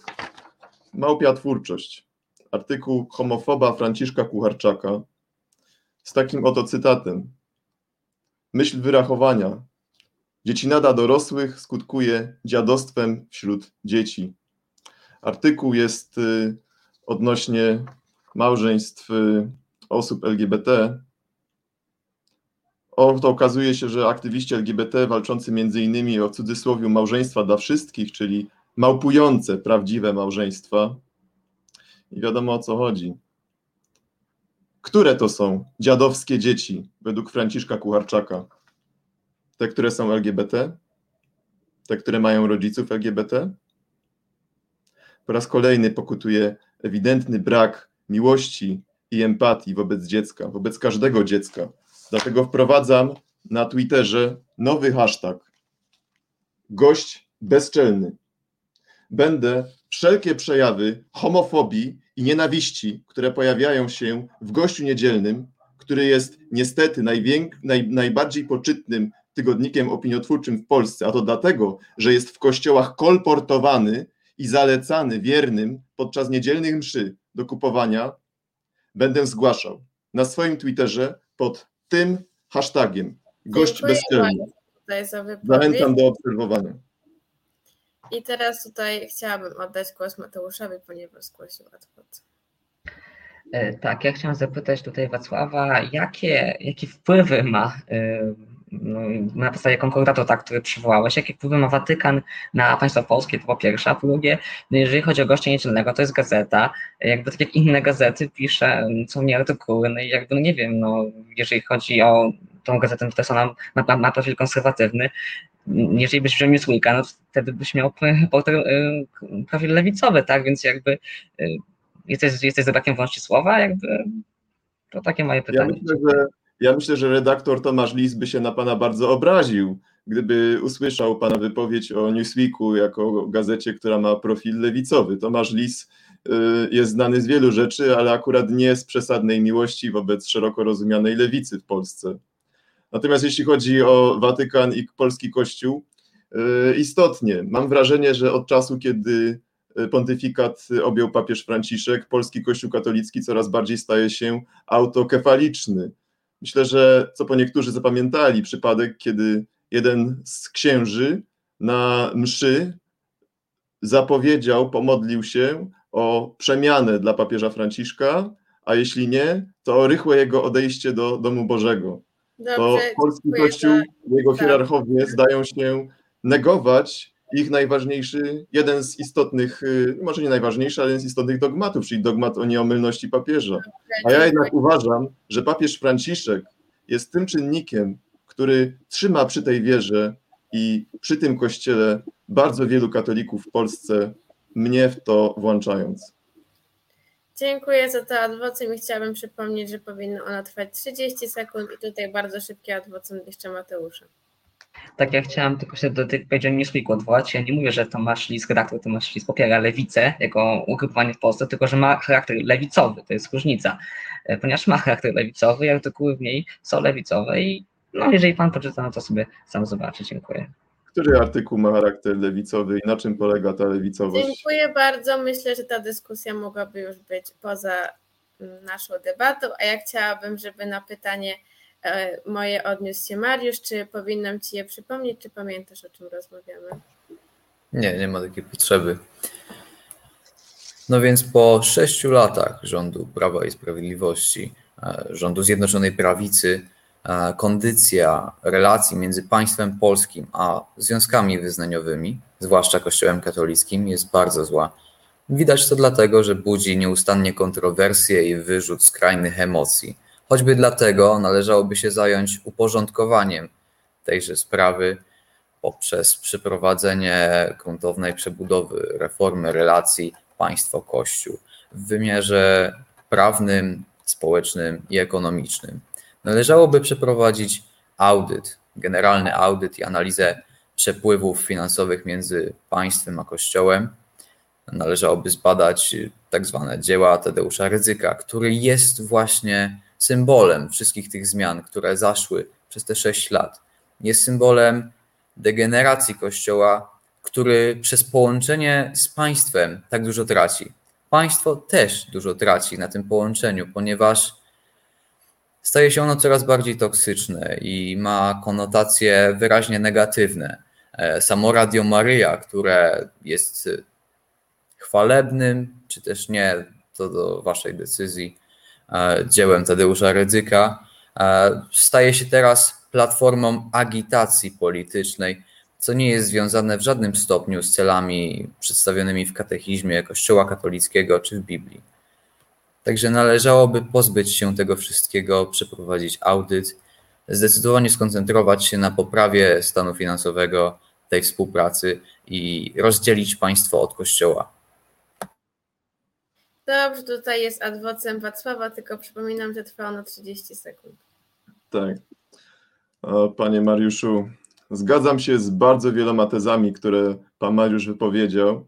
Małpia Twórczość, artykuł homofoba Franciszka Kucharczaka, z takim oto cytatem. Myśl wyrachowania. Dziecinada dorosłych skutkuje dziadostwem wśród dzieci. Artykuł jest y, odnośnie małżeństw y, osób LGBT, o, to okazuje się, że aktywiści LGBT walczący innymi o cudzysłowie małżeństwa dla wszystkich, czyli małpujące prawdziwe małżeństwa. I wiadomo o co chodzi. Które to są dziadowskie dzieci według Franciszka Kucharczaka? Te, które są LGBT? Te, które mają rodziców LGBT? Po raz kolejny pokutuje ewidentny brak miłości i empatii wobec dziecka, wobec każdego dziecka. Dlatego wprowadzam na Twitterze nowy hashtag. Gość bezczelny. Będę wszelkie przejawy homofobii i nienawiści, które pojawiają się w gościu niedzielnym, który jest niestety najwięk, naj, najbardziej poczytnym tygodnikiem opiniotwórczym w Polsce, a to dlatego, że jest w kościołach kolportowany i zalecany wiernym podczas niedzielnych mszy do kupowania, będę zgłaszał na swoim Twitterze pod tym hashtagiem. Gość bezczelny. Zachęcam do obserwowania. I teraz tutaj chciałabym oddać głos Mateuszowi, ponieważ zgłosił adwokat. E, tak, ja chciałam zapytać tutaj Wacława, jakie, jakie wpływy ma e, no, na podstawie konkordatu, tak, który przywołałeś, jakie wpływy ma Watykan na państwo polskie, to po pierwsze, a po drugie, no, jeżeli chodzi o gościa niedzielnego, to jest gazeta, jakby tak jak inne gazety pisze co nie artykuły, no i jakby, no nie wiem, no, jeżeli chodzi o tą gazetę, to jest ona ma, ma, ma profil konserwatywny, jeżeli byś wziął Newsweeka, no wtedy byś miał profil lewicowy, tak, więc jakby y, jesteś, jesteś za brakiem wolności słowa, jakby to takie moje pytanie. Ja myślę, że ja myślę, że redaktor Tomasz Lis by się na pana bardzo obraził, gdyby usłyszał pana wypowiedź o Newsweeku jako gazecie, która ma profil lewicowy. Tomasz Lis y, jest znany z wielu rzeczy, ale akurat nie z przesadnej miłości wobec szeroko rozumianej lewicy w Polsce. Natomiast jeśli chodzi o Watykan i polski Kościół, y, istotnie mam wrażenie, że od czasu, kiedy pontyfikat objął papież Franciszek, polski Kościół katolicki coraz bardziej staje się autokefaliczny Myślę, że co po niektórzy zapamiętali przypadek, kiedy jeden z księży na mszy zapowiedział, pomodlił się o przemianę dla papieża Franciszka, a jeśli nie, to o rychłe jego odejście do domu Bożego. Dobrze, to polski kościół, jego tak. hierarchowie zdają się negować ich najważniejszy, jeden z istotnych, y, może nie najważniejszy, ale jeden z istotnych dogmatów, czyli dogmat o nieomylności papieża. A ja jednak uważam, że papież Franciszek jest tym czynnikiem, który trzyma przy tej wierze i przy tym kościele bardzo wielu katolików w Polsce, mnie w to włączając. Dziękuję za to adwocem i chciałabym przypomnieć, że powinno ona trwać 30 sekund i tutaj bardzo szybkie adwocem jeszcze Mateusza. Tak, ja chciałam tylko się do tych powiedział Newsweeku odwołać. Ja nie mówię, że Tomasz Lis, redaktor Tomasz Lis popiera lewicę jako ugrupowanie w Polsce, tylko że ma charakter lewicowy, to jest różnica. E, ponieważ ma charakter lewicowy artykuły w niej są lewicowe i no, jeżeli pan poczyta, no to sobie sam zobaczy. Dziękuję. Który artykuł ma charakter lewicowy i na czym polega ta lewicowość? Dziękuję bardzo. Myślę, że ta dyskusja mogłaby już być poza mm, naszą debatą, a ja chciałabym, żeby na pytanie E, moje odniósł się Mariusz. Czy powinnam Ci je przypomnieć, czy pamiętasz, o czym rozmawiamy? Nie, nie ma takiej potrzeby. No więc po sześciu latach rządu Prawa i Sprawiedliwości, e, rządu Zjednoczonej Prawicy, kondycja relacji między państwem polskim a związkami wyznaniowymi, zwłaszcza Kościołem katolickim, jest bardzo zła. Widać to dlatego, że budzi nieustannie kontrowersje i wyrzut skrajnych emocji Choćby dlatego należałoby się zająć uporządkowaniem tejże sprawy poprzez przeprowadzenie gruntownej przebudowy reformy relacji państwo-kościół w wymiarze prawnym, społecznym i ekonomicznym. Należałoby przeprowadzić audyt, generalny audyt i analizę przepływów finansowych między państwem a kościołem. Należałoby zbadać tak zwane dzieła Tadeusza Ryzyka, który jest właśnie symbolem wszystkich tych zmian, które zaszły przez te sześć lat. Jest symbolem degeneracji Kościoła, który przez połączenie z państwem tak dużo traci. Państwo też dużo traci na tym połączeniu, ponieważ staje się ono coraz bardziej toksyczne i ma konotacje wyraźnie negatywne. E, samo Radio Maryja, które jest chwalebnym, czy też nie, to do Waszej decyzji, dziełem Tadeusza Rydzyka, staje się teraz platformą agitacji politycznej, co nie jest związane w żadnym stopniu z celami przedstawionymi w katechizmie Kościoła katolickiego czy w Biblii. Także należałoby pozbyć się tego wszystkiego, przeprowadzić audyt, zdecydowanie skoncentrować się na poprawie stanu finansowego tej współpracy i rozdzielić państwo od Kościoła. Dobrze, tutaj jest adwocem Wacława, tylko przypominam, że trwa ono 30 sekund. Tak. Panie Mariuszu, zgadzam się z bardzo wieloma tezami, które pan Mariusz wypowiedział.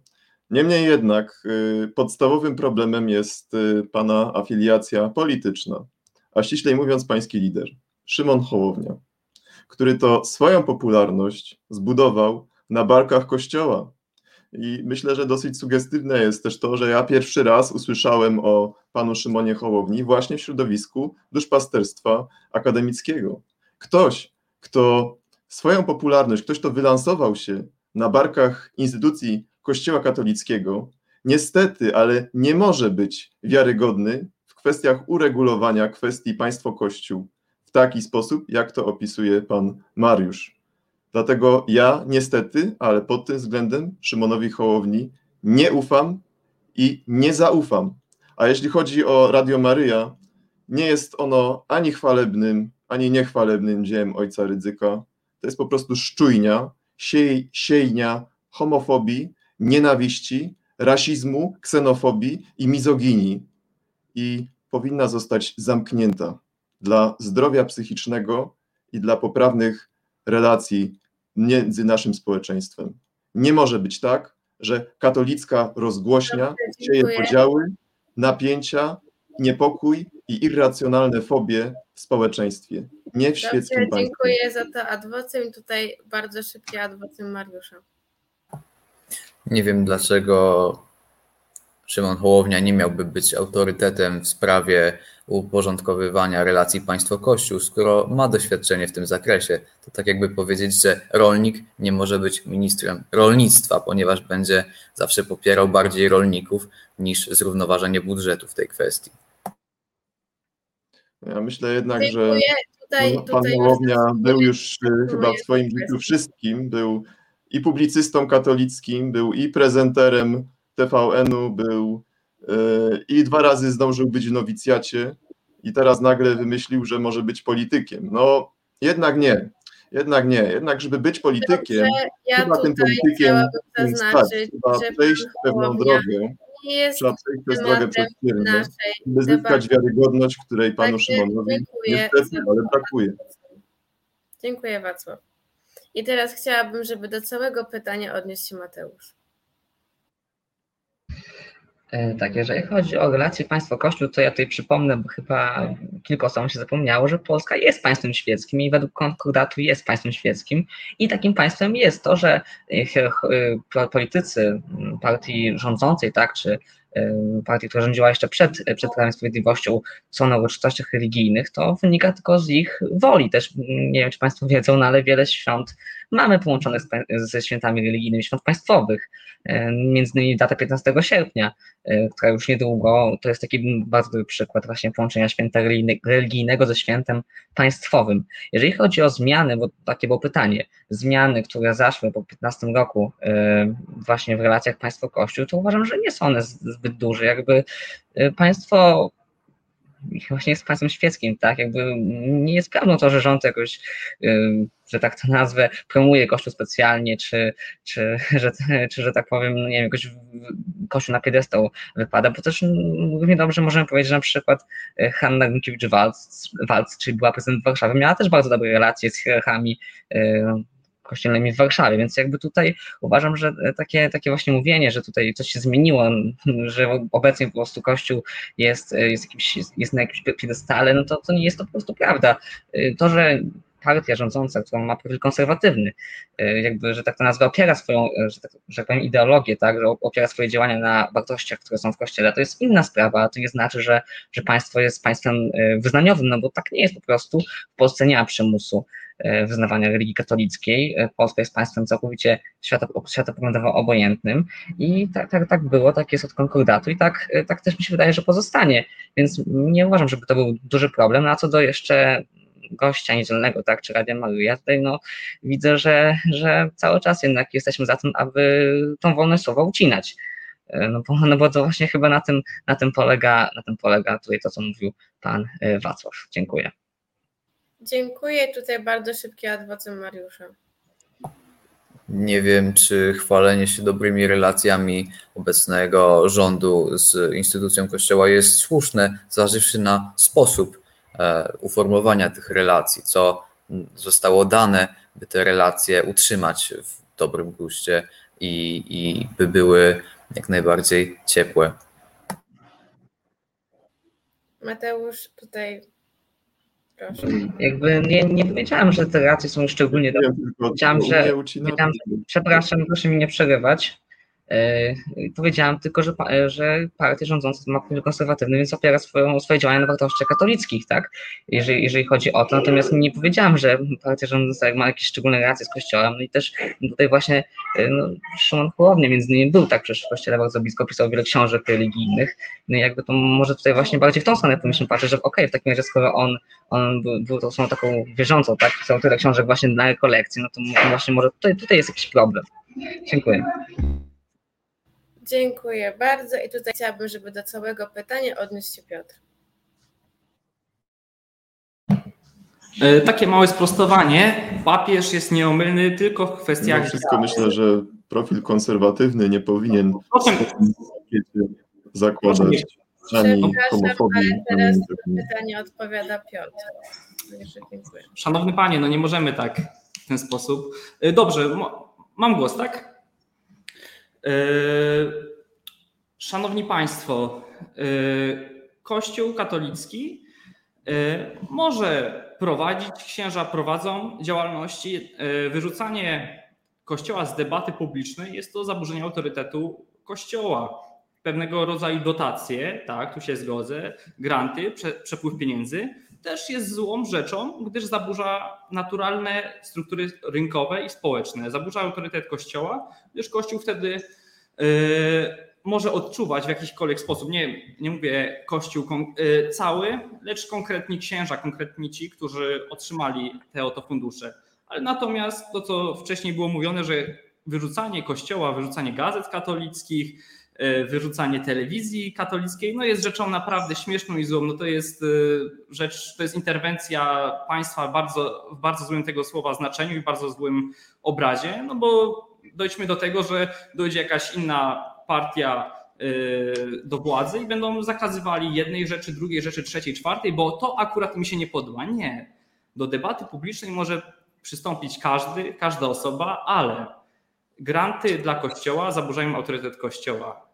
Niemniej jednak y, podstawowym problemem jest y, pana afiliacja polityczna, a ściślej mówiąc pański lider, Szymon Hołownia, który to swoją popularność zbudował na barkach kościoła. I myślę, że dosyć sugestywne jest też to, że ja pierwszy raz usłyszałem o panu Szymonie Hołowni właśnie w środowisku duszpasterstwa akademickiego. Ktoś, kto swoją popularność, ktoś, kto wylansował się na barkach instytucji Kościoła katolickiego, niestety, ale nie może być wiarygodny w kwestiach uregulowania kwestii państwo-kościół w taki sposób, jak to opisuje pan Mariusz. Dlatego ja niestety, ale pod tym względem Szymonowi Hołowni nie ufam i nie zaufam. A jeśli chodzi o Radio Maryja, nie jest ono ani chwalebnym, ani niechwalebnym dziełem ojca Rydzyka. To jest po prostu szczujnia, siej, siejnia homofobii, nienawiści, rasizmu, ksenofobii i mizoginii. I powinna zostać zamknięta dla zdrowia psychicznego i dla poprawnych relacji między naszym społeczeństwem. Nie może być tak, że katolicka rozgłośnia sieje podziały, napięcia, niepokój i irracjonalne fobie w społeczeństwie, nie w świeckim Dobrze, Dziękuję za to adwocem i tutaj bardzo szybkie adwocem Mariusza. Nie wiem dlaczego Szymon Hołownia nie miałby być autorytetem w sprawie uporządkowywania relacji państwo-kościół, skoro ma doświadczenie w tym zakresie. To tak jakby powiedzieć, że rolnik nie może być ministrem rolnictwa, ponieważ będzie zawsze popierał bardziej rolników niż zrównoważenie budżetu w tej kwestii. Ja myślę jednak, że tutaj, pan Hołownia był już chyba w swoim życiu wszystkim. Był i publicystą katolickim, był i prezenterem TVN-u, był e, i dwa razy zdążył być w nowicjacie i teraz nagle wymyślił, że może być politykiem. No jednak nie, jednak nie. Jednak, żeby być politykiem, ja chyba tym politykiem stać, trzeba przejść pewną drogę. Trzeba przejść przez drogę przedsięwzięcia, by zyskać wiarygodność, której panu tak, Szymonowi niestety, ale brakuje. Dziękuję Wacław. I teraz chciałabym, żeby do całego pytania odniósł się Mateusz. E, tak, jeżeli chodzi o relacje państwo-kościół, to ja tutaj przypomnę, bo chyba kilka osób się zapomniało, że Polska jest państwem świeckim i według konkordatu jest państwem świeckim i takim państwem jest to, że e, politycy partii rządzącej, tak, czy partii, która rządziła jeszcze przed, przed Prawem Sprawiedliwością, są na uroczystościach religijnych, to wynika tylko z ich woli. Też nie wiem, czy Państwo wiedzą, no ale wiele świąt mamy połączonych ze świętami religijnymi, świąt państwowych. Między innymi data 15 sierpnia, która już niedługo, to jest taki bardzo dobry przykład właśnie połączenia święta religijnego ze świętem państwowym. Jeżeli chodzi o zmiany, bo takie było pytanie, zmiany, które zaszły po 15 roku właśnie w relacjach państwo-kościół, to uważam, że nie są one zbyt duże. Jakby państwo właśnie jest państwem świeckim, tak? Jakby nie jest prawdą to, że rząd jakoś, że tak to nazwę, promuje Kościół specjalnie, czy, czy, że, czy że tak powiem, nie wiem, jakoś Kościół na piedestał wypada, bo też równie dobrze możemy powiedzieć, że na przykład e, Hanna Gronkiewicz-Waltz, czyli była prezydent Warszawy, miała też bardzo dobre relacje z hierarchami e, kościelnymi w Warszawie, więc jakby tutaj uważam, że takie, takie właśnie mówienie, że tutaj coś się zmieniło, że obecnie po prostu Kościół jest, jest, jakimś, jest na jakimś piedestale, no to, to nie jest to po prostu prawda. To, że partia rządząca, która ma profil konserwatywny, jakby, że tak to nazwę, opiera swoją, że tak, że tak powiem, ideologię, tak, że opiera swoje działania na wartościach, które są w Kościele, to jest inna sprawa, to nie znaczy, że, że państwo jest państwem wyznaniowym, no bo tak nie jest po prostu, w Polsce nie ma przymusu wyznawania religii katolickiej. Polska jest państwem całkowicie światopoglądowo obojętnym i tak, tak, tak było, tak jest od konkordatu i tak, tak też mi się wydaje, że pozostanie, więc nie uważam, żeby to był duży problem, no a co do jeszcze gościa niedzielnego, tak, czy Radia Maryja, tutaj no widzę, że, że cały czas jednak jesteśmy za tym, aby tą wolność słowa ucinać. E, no bo, no bo to właśnie chyba na tym, na tym polega, na tym polega tutaj to, co mówił pan e, Wacław. Dziękuję. Dziękuję. Tutaj bardzo szybki adwocem Mariusza. Nie wiem, czy chwalenie się dobrymi relacjami obecnego rządu z instytucją Kościoła jest słuszne, zważywszy na sposób e, uformowania tych relacji, co zostało dane, by te relacje utrzymać w dobrym guście i, i by były jak najbardziej ciepłe. Mateusz, tutaj proszę. Jakby nie, nie powiedziałem, że te racje są szczególnie dobre. Powiedziałem, że, powiedziałem, przepraszam, proszę mi nie przerywać. E, powiedziałam tylko, że, że partia rządząca ma pogląd konserwatywny, więc opiera swoją, swoje działania na wartościach katolickich, tak? Jeżeli, jeżeli chodzi o to. Natomiast nie powiedziałam, że partia rządząca ma jakieś szczególne relacje z Kościołem. No i też tutaj właśnie e, no, Szymon Hołownia między innymi był tak przecież w Kościele bardzo blisko, pisał wiele książek religijnych. No i jakby to może tutaj właśnie bardziej w tą stronę powinniśmy patrzeć, że okej, okay, w takim razie skoro on, on był, był tą osobą taką wierzącą, tak? Pisał tyle książek właśnie na rekolekcji, no to właśnie może tutaj, tutaj jest jakiś problem. Dziękuję. Dziękuję bardzo i tutaj chciałabym, żeby do całego pytania odniósł się Piotr. E, takie małe sprostowanie. Papież jest nieomylny tylko w kwestiach. No wszystko myślę, że profil konserwatywny nie powinien zakładać ani homofobii. Ale teraz na pytanie odpowiada Piotr. Szanowny panie, no nie możemy tak w ten sposób. E, dobrze, mam głos, tak? E, szanowni Państwo, e, Kościół katolicki e, może prowadzić, księża prowadzą działalności. Wyrzucanie Kościoła z debaty publicznej jest to zaburzenie autorytetu Kościoła. Pewnego rodzaju dotacje, tak, tu się zgodzę, granty, przepływ pieniędzy też jest złą rzeczą, gdyż zaburza naturalne struktury rynkowe i społeczne. Zaburza autorytet Kościoła, gdyż Kościół wtedy yy, może odczuwać w jakikolwiek sposób, nie, nie mówię Kościół yy, cały, lecz konkretni księża, konkretni ci, którzy otrzymali te oto fundusze. Ale natomiast to, co wcześniej było mówione, że wyrzucanie Kościoła, wyrzucanie gazet katolickich, wyrzucanie telewizji katolickiej, no jest rzeczą naprawdę śmieszną i złą. No to jest e, rzecz, to jest interwencja państwa bardzo, w bardzo złym tego słowa znaczeniu i bardzo złym obrazie, no bo dojdźmy do tego, że dojdzie jakaś inna partia e, do władzy i będą zakazywali jednej rzeczy, drugiej rzeczy, trzeciej, czwartej, bo to akurat mi się nie podoba. Nie. Do debaty publicznej może przystąpić każdy, każda osoba, ale granty dla Kościoła zaburzają autorytet Kościoła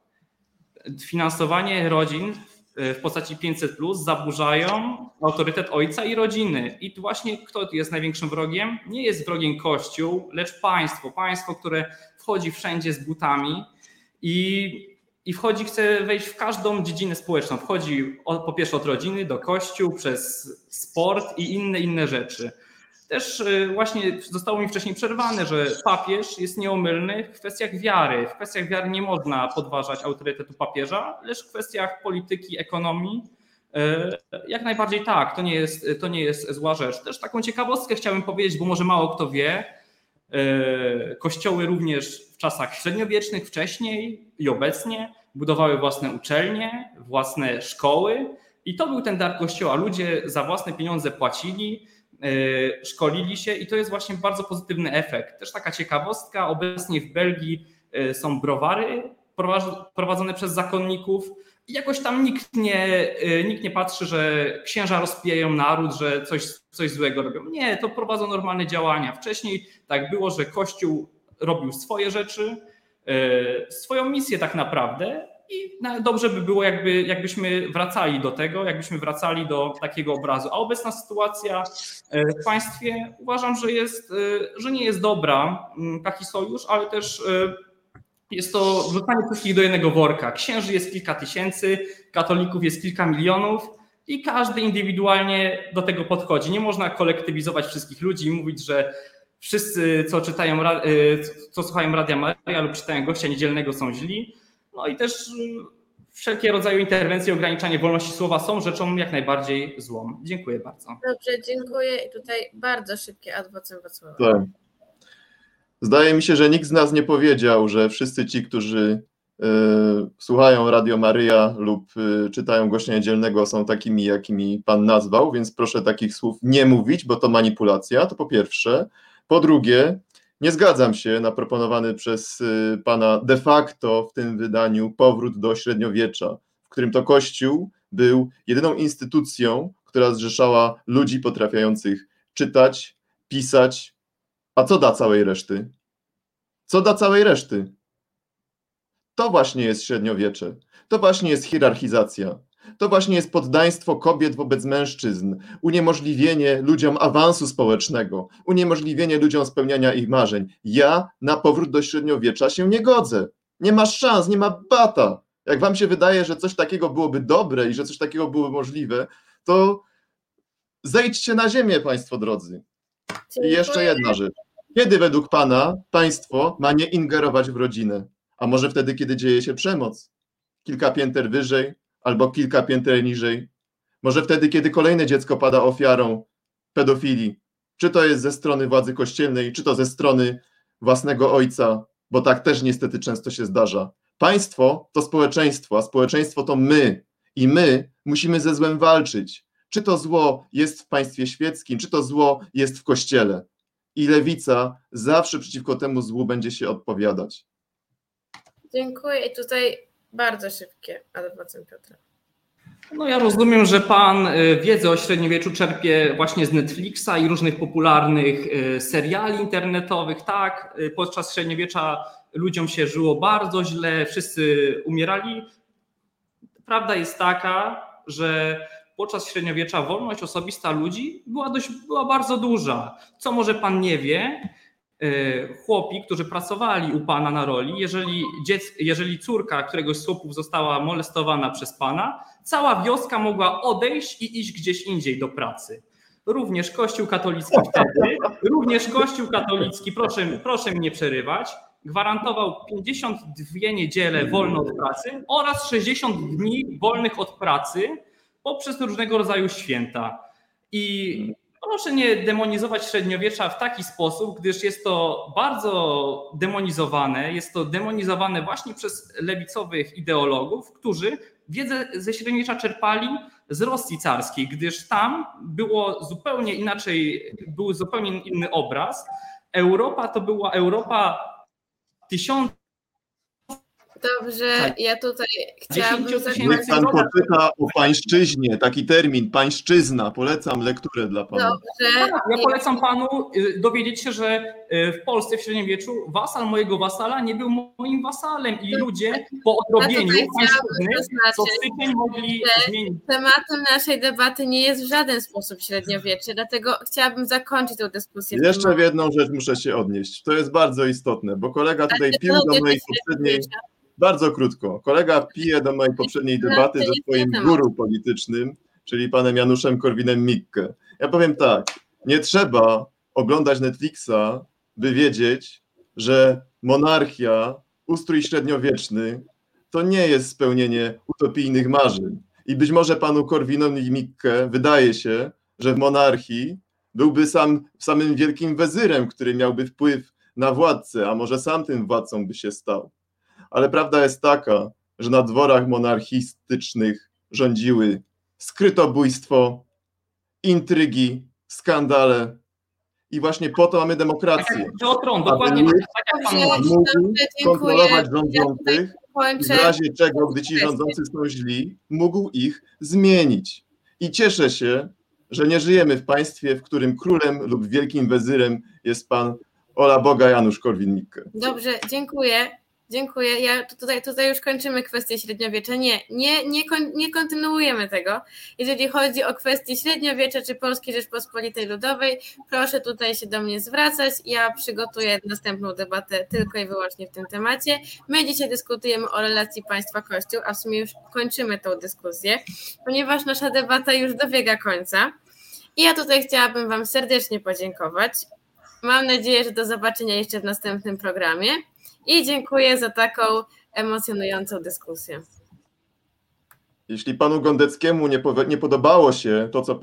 finansowanie rodzin w postaci 500 plus zaburzają autorytet ojca i rodziny. I właśnie kto jest największym wrogiem? Nie jest wrogiem Kościół, lecz państwo. Państwo, które wchodzi wszędzie z butami i, i wchodzi, chce wejść w każdą dziedzinę społeczną. Wchodzi po pierwsze od rodziny do kościół, przez sport i inne, inne rzeczy. Też y, właśnie zostało mi wcześniej przerwane, że papież jest nieomylny w kwestiach wiary. W kwestiach wiary nie można podważać autorytetu papieża, lecz w kwestiach polityki, ekonomii y, jak najbardziej tak, to nie jest, to nie jest zła rzecz. Też taką ciekawostkę chciałbym powiedzieć, bo może mało kto wie, y, kościoły również w czasach średniowiecznych, wcześniej i obecnie budowały własne uczelnie, własne szkoły i to był ten dar kościoła. Ludzie za własne pieniądze płacili, szkolili się i to jest właśnie bardzo pozytywny efekt. Też taka ciekawostka, obecnie w Belgii e, są browary prowadzone przez zakonników i jakoś tam nikt nie, e, nikt nie patrzy, że księża rozpijają naród, że coś, coś złego robią. Nie, to prowadzą normalne działania. Wcześniej tak było, że Kościół robił swoje rzeczy, swoją misję tak naprawdę i dobrze by było, jakby, jakbyśmy wracali do tego, jakbyśmy wracali do takiego obrazu. A obecna sytuacja e, w państwie uważam, że, jest, e, że nie jest dobra, mm, taki sojusz, ale też e, jest to wrzucanie wszystkich do jednego worka. Księży jest kilka tysięcy, katolików jest kilka milionów i każdy indywidualnie do tego podchodzi. Nie można kolektywizować wszystkich ludzi i mówić, że wszyscy, co czytają, co słuchają Radia Maria lub czytają gościa niedzielnego są źli. No i też y, wszelkie rodzaje interwencje, ograniczanie wolności słowa są rzeczą jak najbardziej złą. Dziękuję bardzo. Dobrze, dziękuję i tutaj bardzo szybkie adwocem Wacława. Tak. Zdaje mi się, że nikt z nas nie powiedział, że wszyscy ci, którzy y, słuchają Radio Maryja lub y, czytają gościa niedzielnego są takimi, jakimi pan nazwał, więc proszę takich słów nie mówić, bo to manipulacja, to po pierwsze. Po drugie, nie zgadzam się na proponowany przez y, pana de facto w tym wydaniu powrót do średniowiecza, w którym to Kościół był jedyną instytucją, która zrzeszała ludzi potrafiających czytać, pisać. A co da całej reszty? Co da całej reszty? To właśnie jest średniowiecze. To właśnie jest hierarchizacja. To właśnie jest poddaństwo kobiet wobec mężczyzn, uniemożliwienie ludziom awansu społecznego, uniemożliwienie ludziom spełniania ich marzeń. Ja na powrót do średniowiecza się nie godzę. Nie ma szans, nie ma bata. Jak wam się wydaje, że coś takiego byłoby dobre i że coś takiego byłoby możliwe, to zejdźcie na ziemię, państwo drodzy. I jeszcze jedna rzecz. Kiedy według pana państwo ma nie ingerować w rodzinę? A może wtedy, kiedy dzieje się przemoc? Kilka pięter wyżej, albo kilka pięter niżej. Może wtedy, kiedy kolejne dziecko pada ofiarą pedofilii, czy to jest ze strony władzy kościelnej, czy to ze strony własnego ojca, bo tak też niestety często się zdarza. Państwo to społeczeństwo, a społeczeństwo to my i my musimy ze złem walczyć. Czy to zło jest w państwie świeckim, czy to zło jest w kościele. I lewica zawsze przeciwko temu złu będzie się odpowiadać. Dziękuję. I tutaj bardzo szybkie adwocem Piotra. No ja rozumiem, że pan y, wiedzę o średniowieczu czerpie właśnie z Netflixa i różnych popularnych y, seriali internetowych. Tak, y, podczas średniowiecza ludziom się żyło bardzo źle, wszyscy umierali. Prawda jest taka, że podczas średniowiecza wolność osobista ludzi była, dość, była bardzo duża. Co może pan nie wie, chłopi, którzy pracowali u pana na roli, jeżeli, dziec, jeżeli córka któregoś z chłopów została molestowana przez pana, cała wioska mogła odejść i iść gdzieś indziej do pracy. Również Kościół katolicki wtedy, również Kościół katolicki, proszę, proszę mi nie przerywać, gwarantował 52 niedziele wolne od pracy oraz 60 dni wolnych od pracy poprzez różnego rodzaju święta. I proszę nie demonizować średniowiecza w taki sposób, gdyż jest to bardzo demonizowane. Jest to demonizowane właśnie przez lewicowych ideologów, którzy wiedzę ze średniowiecza czerpali z Rosji carskiej, gdyż tam było zupełnie inaczej, był zupełnie inny obraz. Europa to była Europa tysiąc Dobrze, tak. ja tutaj chciałabym Niech pan poczyta o pańszczyźnie, taki termin, pańszczyzna. Polecam lekturę dla pana. Dobrze. Tak, ja polecam panu y, dowiedzieć się, że y, w Polsce w średniowieczu wasal mojego wasala nie był moim wasalem i ludzie po odrobieniu ja pańszczyzny co styczeń mogli zmienić. Tematem naszej debaty nie jest w żaden sposób średniowiecze, dlatego chciałabym zakończyć tę dyskusję. Jeszcze w jedną rzecz muszę się odnieść. To jest bardzo istotne, bo kolega tutaj pił do mojej poprzedniej bardzo krótko. Kolega pije do mojej poprzedniej debaty ze swoim guru politycznym, czyli panem Januszem Korwinem-Mikke. Ja powiem tak, nie trzeba oglądać Netflixa, by wiedzieć, że monarchia, ustrój średniowieczny to nie jest spełnienie utopijnych marzeń. I być może panu Korwinowi Mikke wydaje się, że w monarchii byłby sam samym wielkim wezyrem, który miałby wpływ na władcę, a może sam tym władcą by się stał ale prawda jest taka, że na dworach monarchistycznych rządziły skrytobójstwo, intrygi, skandale. I właśnie po to mamy demokrację. Tron, dokładnie tak jak pan mówi. Mógł kontrolować rządzących w razie czego, gdy ci rządzący są źli, mógł ich zmienić. I cieszę się, że nie żyjemy w państwie, w którym królem lub wielkim wezyrem jest pan Ola Boga Janusz Korwin-Mikke. Dobrze, dziękuję. Dziękuję. Ja tutaj, tutaj już kończymy kwestię średniowiecza. Nie, nie, nie, kon, nie kontynuujemy tego. Jeżeli chodzi o kwestię średniowiecza czy Polskiej Rzeczpospolitej Ludowej, proszę tutaj się do mnie zwracać. Ja przygotuję następną debatę tylko i wyłącznie w tym temacie. My dzisiaj dyskutujemy o relacji państwa-kościół, a w sumie już kończymy tą dyskusję, ponieważ nasza debata już dobiega końca. I ja tutaj chciałabym Wam serdecznie podziękować. Mam nadzieję, że do zobaczenia jeszcze w następnym programie i dziękuję za taką emocjonującą dyskusję. Jeśli panu Gondeckiemu nie, nie podobało się to, co